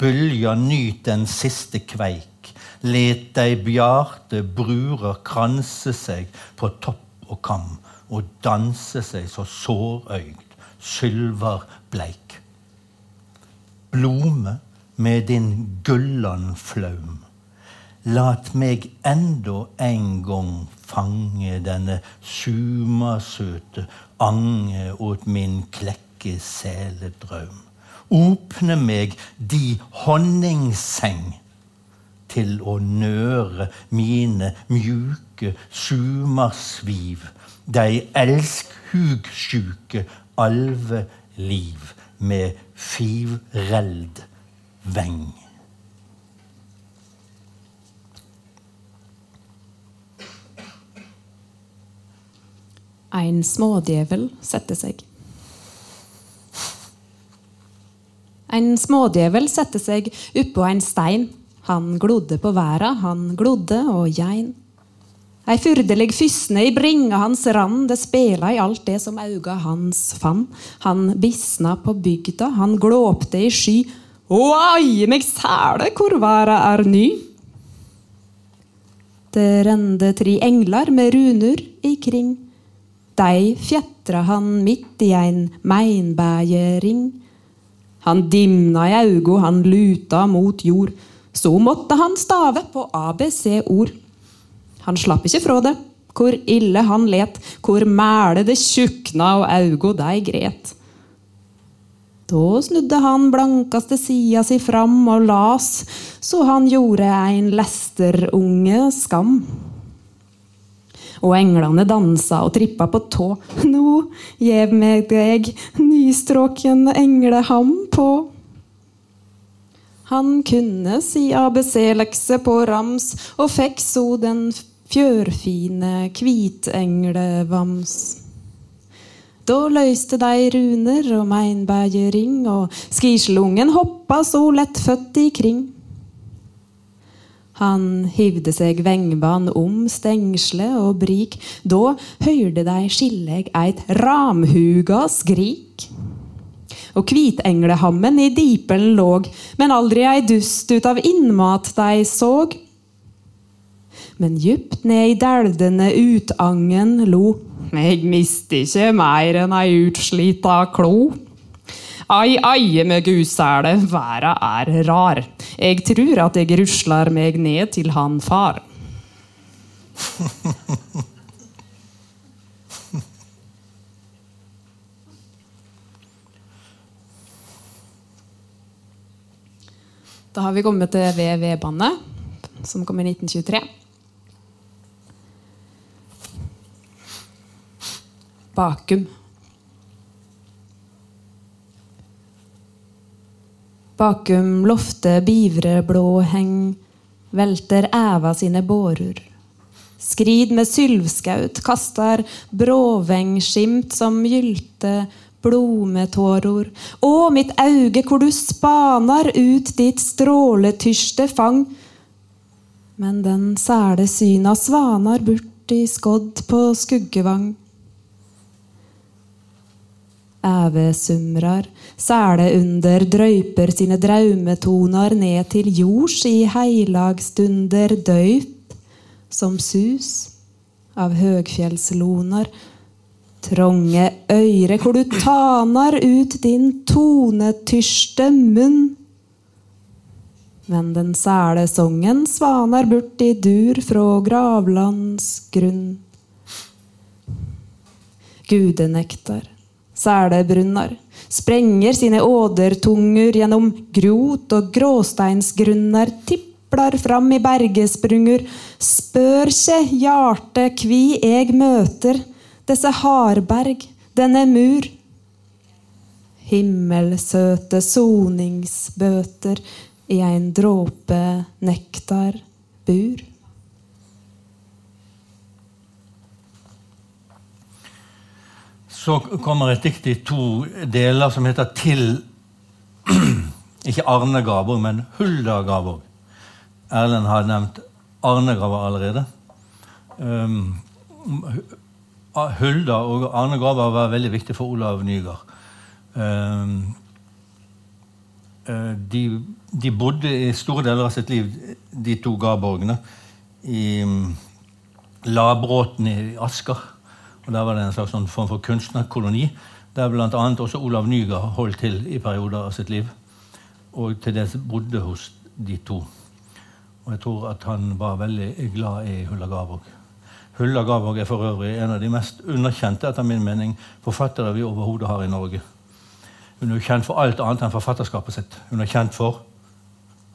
Bølja nyt den siste kveik, let dei bjarte brurer kranse seg på topp og kam og danse seg så sårøygd, sylverbleik. Blome med din gullan flaum. Lat meg enda en gang fange denne sumasøte ange åt min klekke seledrøm. Åpne meg di honningseng til å nøre mine mjuke sumarsviv de elskhugssjuke alveliv med fivreld veng. En smådjevel setter seg. En smådjevel sette seg oppå en stein. Han glodde på verda, han glodde og gein. Ei fyrdelig fysne i bringa hans rand, det spela i alt det som auga hans fann. Han bisna på bygda, han glåpte i sky. Å, aie meg sæle, hvor verda er ny. Det rende tre englar med runur ikring. Dei fjetra han midt i ein meinbægjering. Han dimna i augo, han luta mot jord. Så måtte han stave på ABC-ord. Han slapp ikke fra det. Hvor ille han let, hvor mæle det tjukna og augo dei gret. Da snudde han blankaste sida si fram og las, så han gjorde ein lesterunge skam. Og englene dansa og trippa på tå. Nå gjev meg deg nystråken engleham på. Han kunne si ABC-lekse på rams, og fikk så den fjørfine kvitenglevams. Da løyste de runer og meinbergering, og skislungen hoppa så lettfødt ikring. Han hivde seg vengbanen om stengsle og brik, da høyrde dei skilleg eit ramhuga skrik. Og kvitenglehammen i dipelen låg, men aldri ei dust ut av innmat dei såg men djupt ned i delvdene utangen lo. Eg mister ikkje meir enn ei utslita klo. Ai, ai med gudsæle, verda er rar. Eg trur at eg ruslar meg ned til han far. Da har vi kommet til VV-bandet, som kom i 1923. Bakum. Bakum loftet bivre blå heng, velter æva sine bårer. Skrid med sylvskaut, kastar bråvengskimt som gylte blometåror. Å, mitt auge, hvor du spanar ut ditt stråletyrste fang. Men den sæle syna svanar bort i skodd på skuggevang ævesumrar, sæle under drøyper sine draumetoner ned til jords i heilagstunder døyp, som sus av høgfjellsloner, Tronge øyre hvor du tanar ut din tonetyrste munn. Men den sæle songen svanar bort i dur fra gravlands grunn. Gudenektar, sælebrunnar, sprenger sine ådertunger gjennom grot og gråsteinsgrunner, tiplar fram i bergesprunger, spør kje hjarte kvi eg møter, desse hardberg, denne mur. Himmelsøte soningsbøter i ein dråpe nektar bur. Så kommer et dikt i to deler som heter 'Til' Ikke Arne Garborg, men Hulda Garborg. Erlend har nevnt Arne Garborg allerede. Um, Hulda og Arne Garborg var veldig viktig for Olav Nygaard. Um, de, de, bodde i store deler av sitt liv, de to Garborgene, i um, Labråten i Asker. Og Der var det en slags sånn form for kunstnerkoloni, der bl.a. også Olav Nygaard holdt til i perioder av sitt liv. Og til dels bodde hos de to. Og jeg tror at han var veldig glad i Hulla Garborg. Hulla Garborg er for øvrig en av de mest underkjente etter min mening, forfattere vi overhodet har i Norge. Hun er kjent for alt annet enn forfatterskapet sitt. Hun er kjent for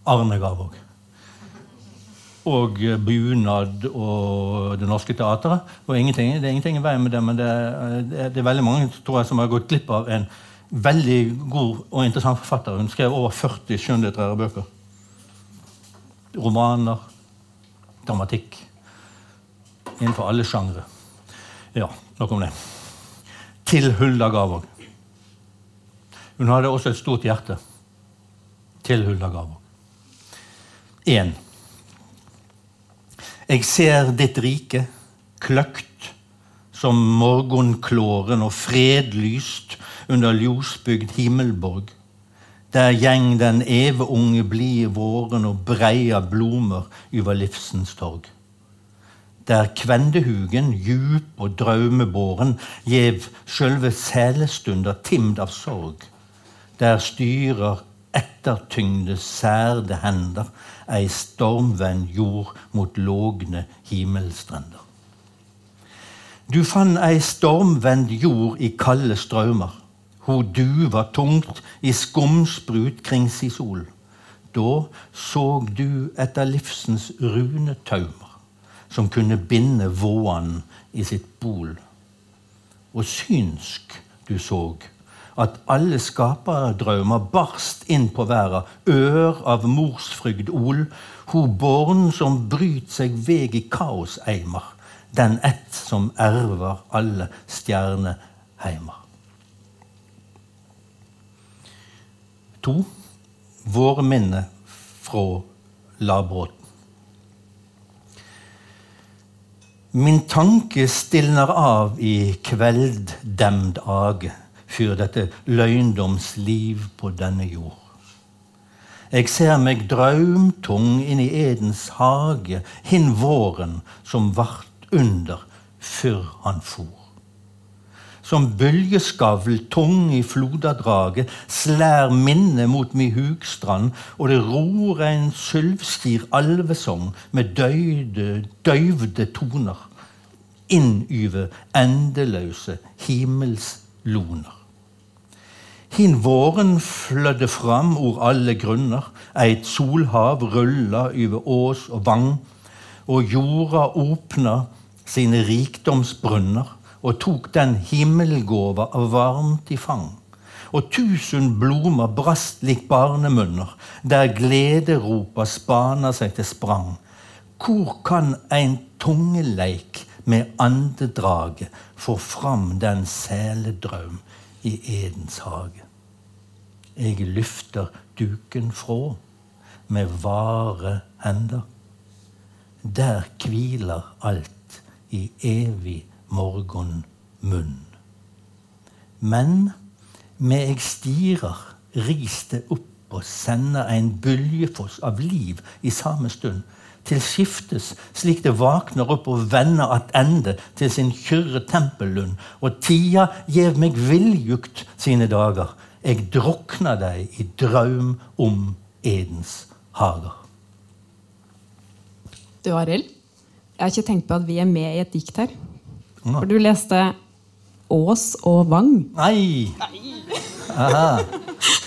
Arne Garborg og bunad og Det Norske Teatret. Og det er ingenting i veien med det, men det er, det er, veldig mange tror jeg, som har gått glipp av en veldig god og interessant forfatter. Hun skrev over 40 skjønnlitterære bøker. Romaner, dramatikk. Innenfor alle sjangre. Ja, nok om det. Til Hulda Garvåg. Hun hadde også et stort hjerte. Til Hulda Garvåg. Én. Jeg ser ditt rike kløkt som morgenklåren og fredlyst under ljosbygd himmelborg. Der gjeng den eveunge blide våren og breia blomer over livsens torg. Der kvendehugen, djup og draumebåren, gjev sjølve selestunda timd av sorg. Der styrer ettertyngde, særde hender ei stormvend jord mot lågne himmelstrender. Du fann ei stormvend jord i kalde strømmer. Ho duva tungt i skumsprut kring si sol. Da såg du etter livsens runetaumer, som kunne binde våan i sitt bol. Og synsk du såg at alle skaperdrømmer barst inn på verda, ør av morsfrygd ol, ho born som bryt seg veg i kaoseimer, den ett som erver alle stjerneheimer. To våre minner fra Labråten. Min tanke stilner av i kvelddemd age fyr dette løgndomsliv på denne jord. Jeg ser meg draumtung inn i Edens hage, hin våren som vart under før han for. Som bølgeskavl tung i flodadraget slær minnet mot mi hugstrand, og det ror en sylvskir alvesong med døyde, døyvde toner inn over endeløse himmelsloner. Hin våren flødde fram ord alle grunner, eit solhav rulla over ås og vang, og jorda åpna sine rikdomsbrunner og tok den himmelgåva varmt i fang. Og tusen blomer brast lik barnemunner, der glederopa spana seg til sprang. Hvor kan ein tungeleik med andedraget få fram den sæledraum i Edens hage. Jeg løfter duken fra med vare hender. Der hviler alt i evig morgenmunn. Men med jeg stirer, ris det opp og sender en bølgefoss av liv i samme stund til skiftes, slik det vakner opp og vender attende til sin kyrre tempellund. Og tida gjev meg viljukt sine dager. Jeg drukna deg i draum om Edens Hager. Du, Arild, jeg har ikke tenkt på at vi er med i et dikt her. For du leste Ås og Vang. Nei! Aha.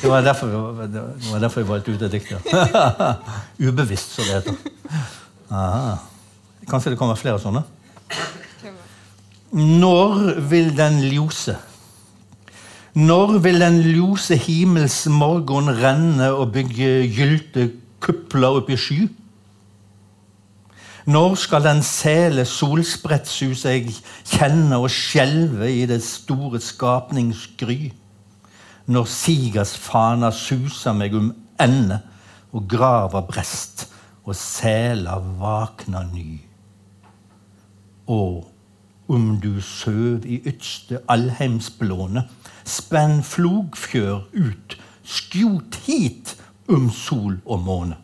Det var derfor, det var derfor jeg valgte ut det diktet. Ubevisst, som det heter. Aha. Kanskje det kommer flere sånne? Når vil den ljose? Når vil den ljose himmels morgen renne og bygge gylte kupler opp i sky? Når skal den sele solsprettsus jeg kjenne og skjelve i det store skapningsgry? Når sigers fana suser meg om ende og grava brest og sela vakna ny? Og om du søv i ytste allheimsblåne, spenn flogfjør ut, skjot hit om sol og måne.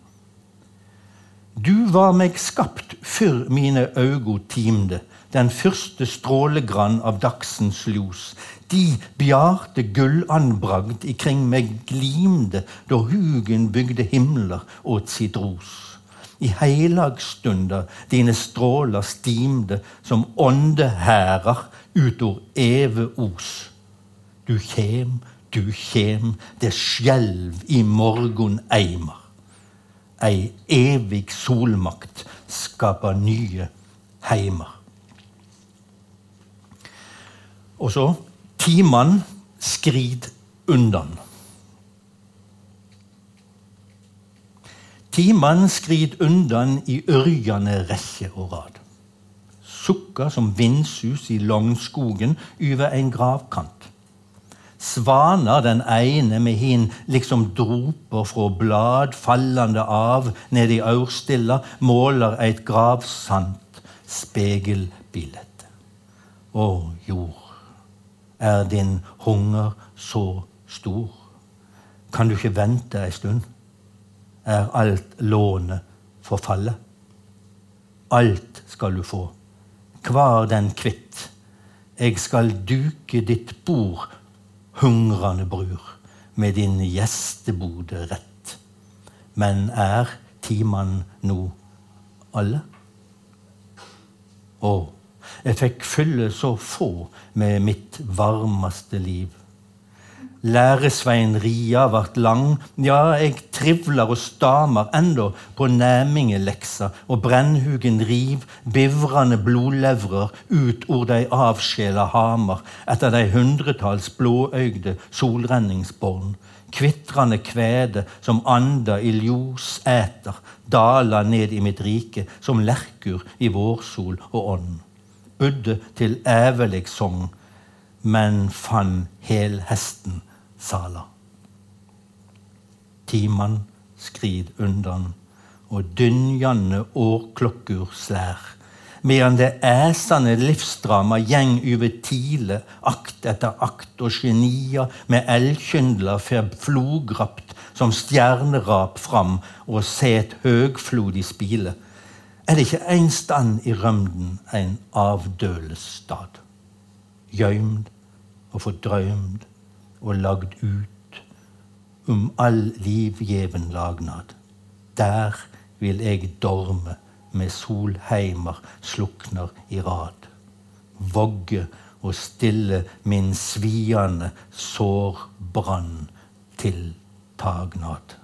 Du var meg skapt før mine augo timde, den første strålegrann av dagsens ljos. De bjarte gullanbragd ikring meg glimde, da hugen bygde himler åt sitt ros. I heilagsstunder dine stråler stimde som åndehærer utor eve os. Du kjem, du kjem, det skjelv i morgon eimer. Ei evig solmakt skaper nye heimer. Og så Timan skrid undan. Timan skrid undan i ørjande rekke og rad. Sukka som vindsus i langskogen over en gravkant. Svaner den ene med hin liksom droper fra blad fallende av ned i aurstilla, måler eit gravsant spegelbilete. Å, jord, er din hunger så stor? Kan du ikke vente ei stund? Er alt lånet forfallet? Alt skal du få, hver den kvitt. Jeg skal duke ditt bord hungrende brur, med din gjestebode rett. Men er timan nå alle? Å, jeg fikk fylle så få med mitt varmeste liv. Læresvein ria vart lang, ja, eg trivlar og stamar endå på næmingeleksa, og brennhugen riv bivrande blodlevrer ut or dei avsjela hamar etter dei hundretalls blåøygde solrenningsborn. Kvitrande kvede som anda i ljos æter, dala ned i mitt rike som lerkur i vårsol og ånd. Budde til ævelig sogn, men fann helhesten sala. Timan skrid undan, og dynjande årklokkur slær. Medan det æsande livsdrama gjeng over tile, akt etter akt, og genia med elkyndler fer flograpt som stjernerap fram og set høgflodig spile. Er det ikke ein stand i rømden ein avdølesstad? Gøymd og fordrøymd og lagd ut om all livgjeven lagnad. Der vil jeg dorme med solheimer slukner i rad. Vogge og stille min sviende sårbrann til tagnad.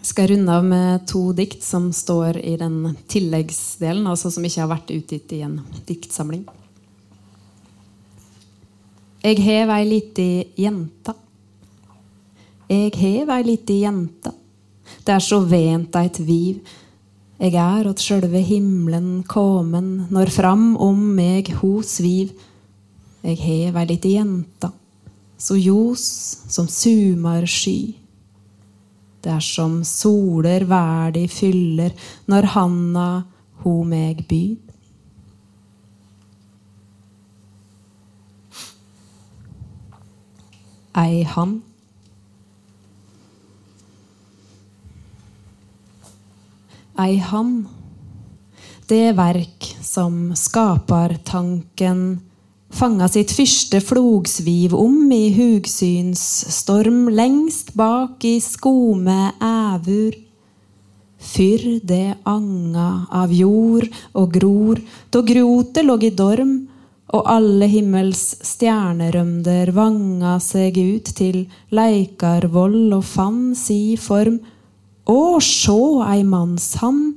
Jeg skal runde av med to dikt som står i den tilleggsdelen, altså som ikke har vært utgitt i en diktsamling. Jeg hev ei lita jenta. Jeg hev ei lita jenta. Det er så vent eit viv. Jeg er åt sjølve himmelen komen når fram om meg ho sviv. Jeg hev ei lita jenta, så ljos som sumar sky. Det er som soler verdig fyller når handa ho meg byd. Ei han. Ei han. Det verk som skaper tanken Fanga sitt første flogsviv om i hugsynsstorm lengst bak i skome ævur. Fyrr det anga av jord og gror, da grotet lå i dorm, og alle himmels stjernerømder vanga seg ut til leikarvoll og fann si form. Å, sjå ei mannshand!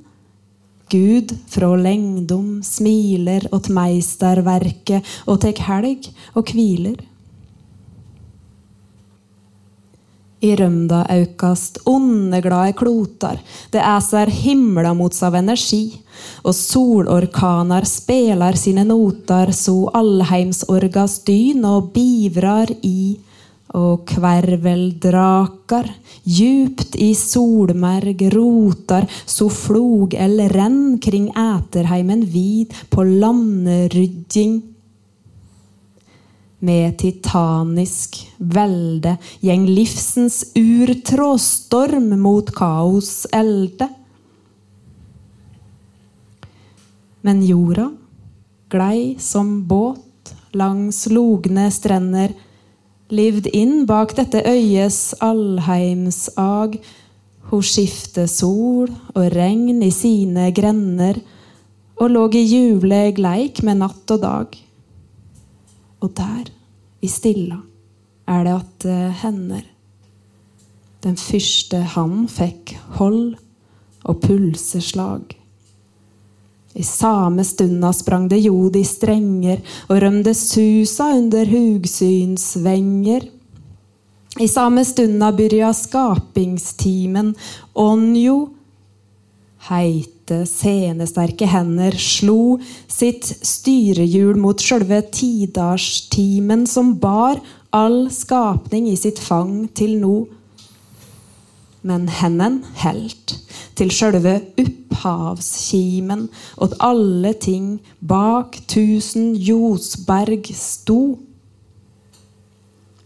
Gud fra lengdom smiler åt meisterverket og tek helg og hviler. I rømda aukast ondeglade klotar, det æser himlamots av energi, og solorkanar spelar sine notar så allheimsorgas dyn og bivrar i og kverveldrakar djupt i solmerg rotar så flog eller renn kring æterheimen vid på landerydding. Med titanisk velde gjeng livsens urtråd storm mot kaos elde. Men jorda glei som båt langs logne strender livd inn bak dette øyes allheimsag. Hun skifte sol og regn i sine grender, og lå i juleg leik med natt og dag. Og der, i stilla, er det at det hender. Den første han fikk hold og pulseslag. I same stunda sprang det jod i strenger og rømde susa under hugsynsvenger. I same stunda byrja skapingstimen, onjo Heite, senesterke hender slo sitt styrehjul mot sjølve tidarstimen som bar all skapning i sitt fang til nå men hennen helt til sjølve opphavskimen åt alle ting bak tusen ljosberg sto.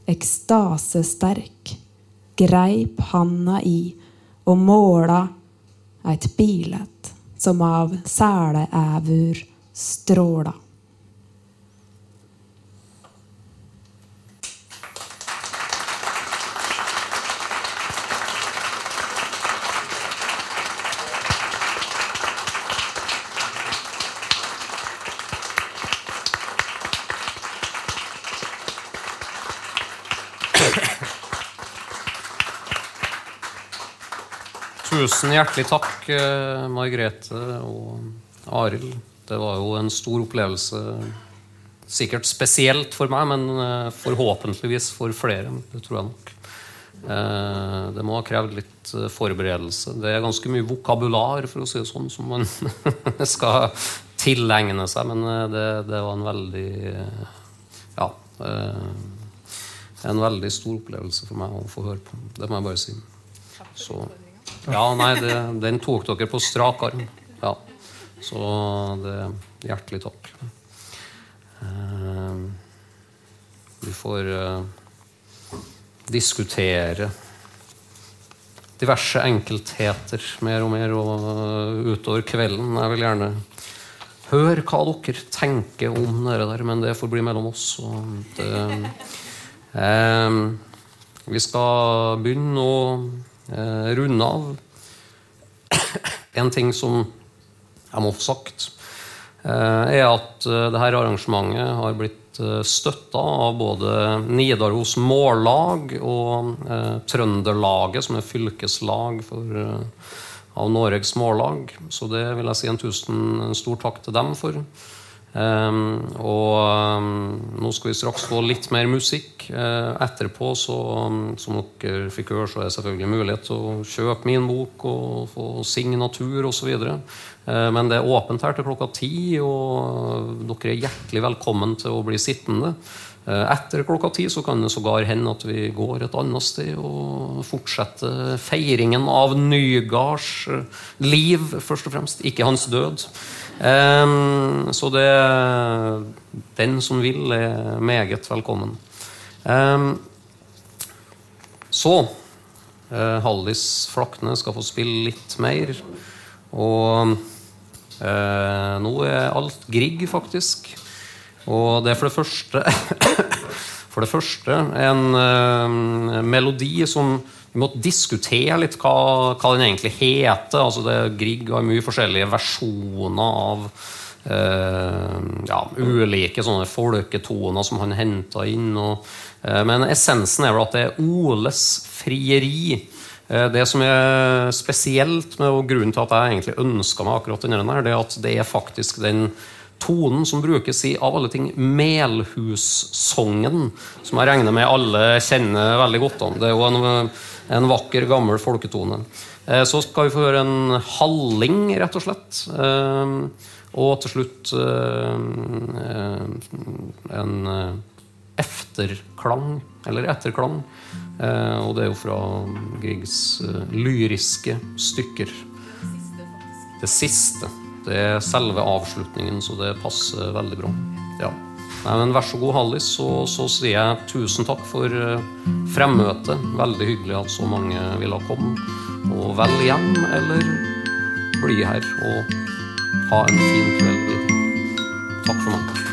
Ekstasesterk greip handa i og måla eit bilet som av seleævur stråla. Tusen hjertelig takk, eh, Margrethe og Arild. Det var jo en stor opplevelse. Sikkert spesielt for meg, men eh, forhåpentligvis for flere. Det tror jeg nok. Eh, det må ha krevd litt forberedelse. Det er ganske mye vokabular for å si det sånn, som man skal tilegne seg. Men det, det var en veldig Ja. En veldig stor opplevelse for meg å få høre på. Det må jeg bare si. Så ja, nei, det, den tok dere på strak arm. Ja. Så det Hjertelig takk. Uh, vi får uh, diskutere diverse enkeltheter mer og mer og, uh, utover kvelden. Jeg vil gjerne høre hva dere tenker om det der, men det får bli mellom oss. Det, vi skal begynne å eh, runde av. En ting som jeg må få sagt, eh, er at eh, dette arrangementet har blitt eh, støtta av både Nidaros Mållag og eh, Trønderlaget, som er fylkeslag for, eh, av Noregs Mållag. Så det vil jeg si en, tusen, en stor takk til dem for. Um, og um, nå skal vi straks få litt mer musikk. Uh, etterpå, så, um, som dere fikk høre, så er det selvfølgelig mulighet til å kjøpe min bok og få signatur osv. Uh, men det er åpent her til klokka ti, og dere er hjertelig velkommen til å bli sittende. Uh, etter klokka ti så kan det sågar hende at vi går et annet sted og fortsetter feiringen av Nygards liv, først og fremst. Ikke hans død. Um, så det Den som vil, er meget velkommen. Um, så uh, Hallis Flakne skal få spille litt mer. Og uh, nå er alt Grieg, faktisk. Og det er for det første For det første en uh, melodi som vi måtte diskutere litt hva, hva den egentlig heter. Altså det, Grieg har mye forskjellige versjoner av uh, ja, ulike sånne folketoner som han henta inn. Og, uh, men essensen er vel at det er Oles frieri. Det som er spesielt med og grunnen til at jeg egentlig ønska meg akkurat denne, er at det er faktisk den tonen som brukes i av alle ting Melhussongen, som jeg regner med alle kjenner veldig godt om. Det er jo en, en vakker, gammel folketone. Eh, så skal vi få høre en halling, rett og slett. Eh, og til slutt eh, en efterklang, eller etterklang. Og det er jo fra Griegs lyriske stykker. Det siste. Det er selve avslutningen, så det passer veldig bra. Ja. Nei, men Vær så god, Hallis. Så, så sier jeg tusen takk for eh, fremmøtet. Veldig hyggelig at så mange ville komme. Og vel hjem, eller bli her og ha en fin kveld videre. Takk for meg.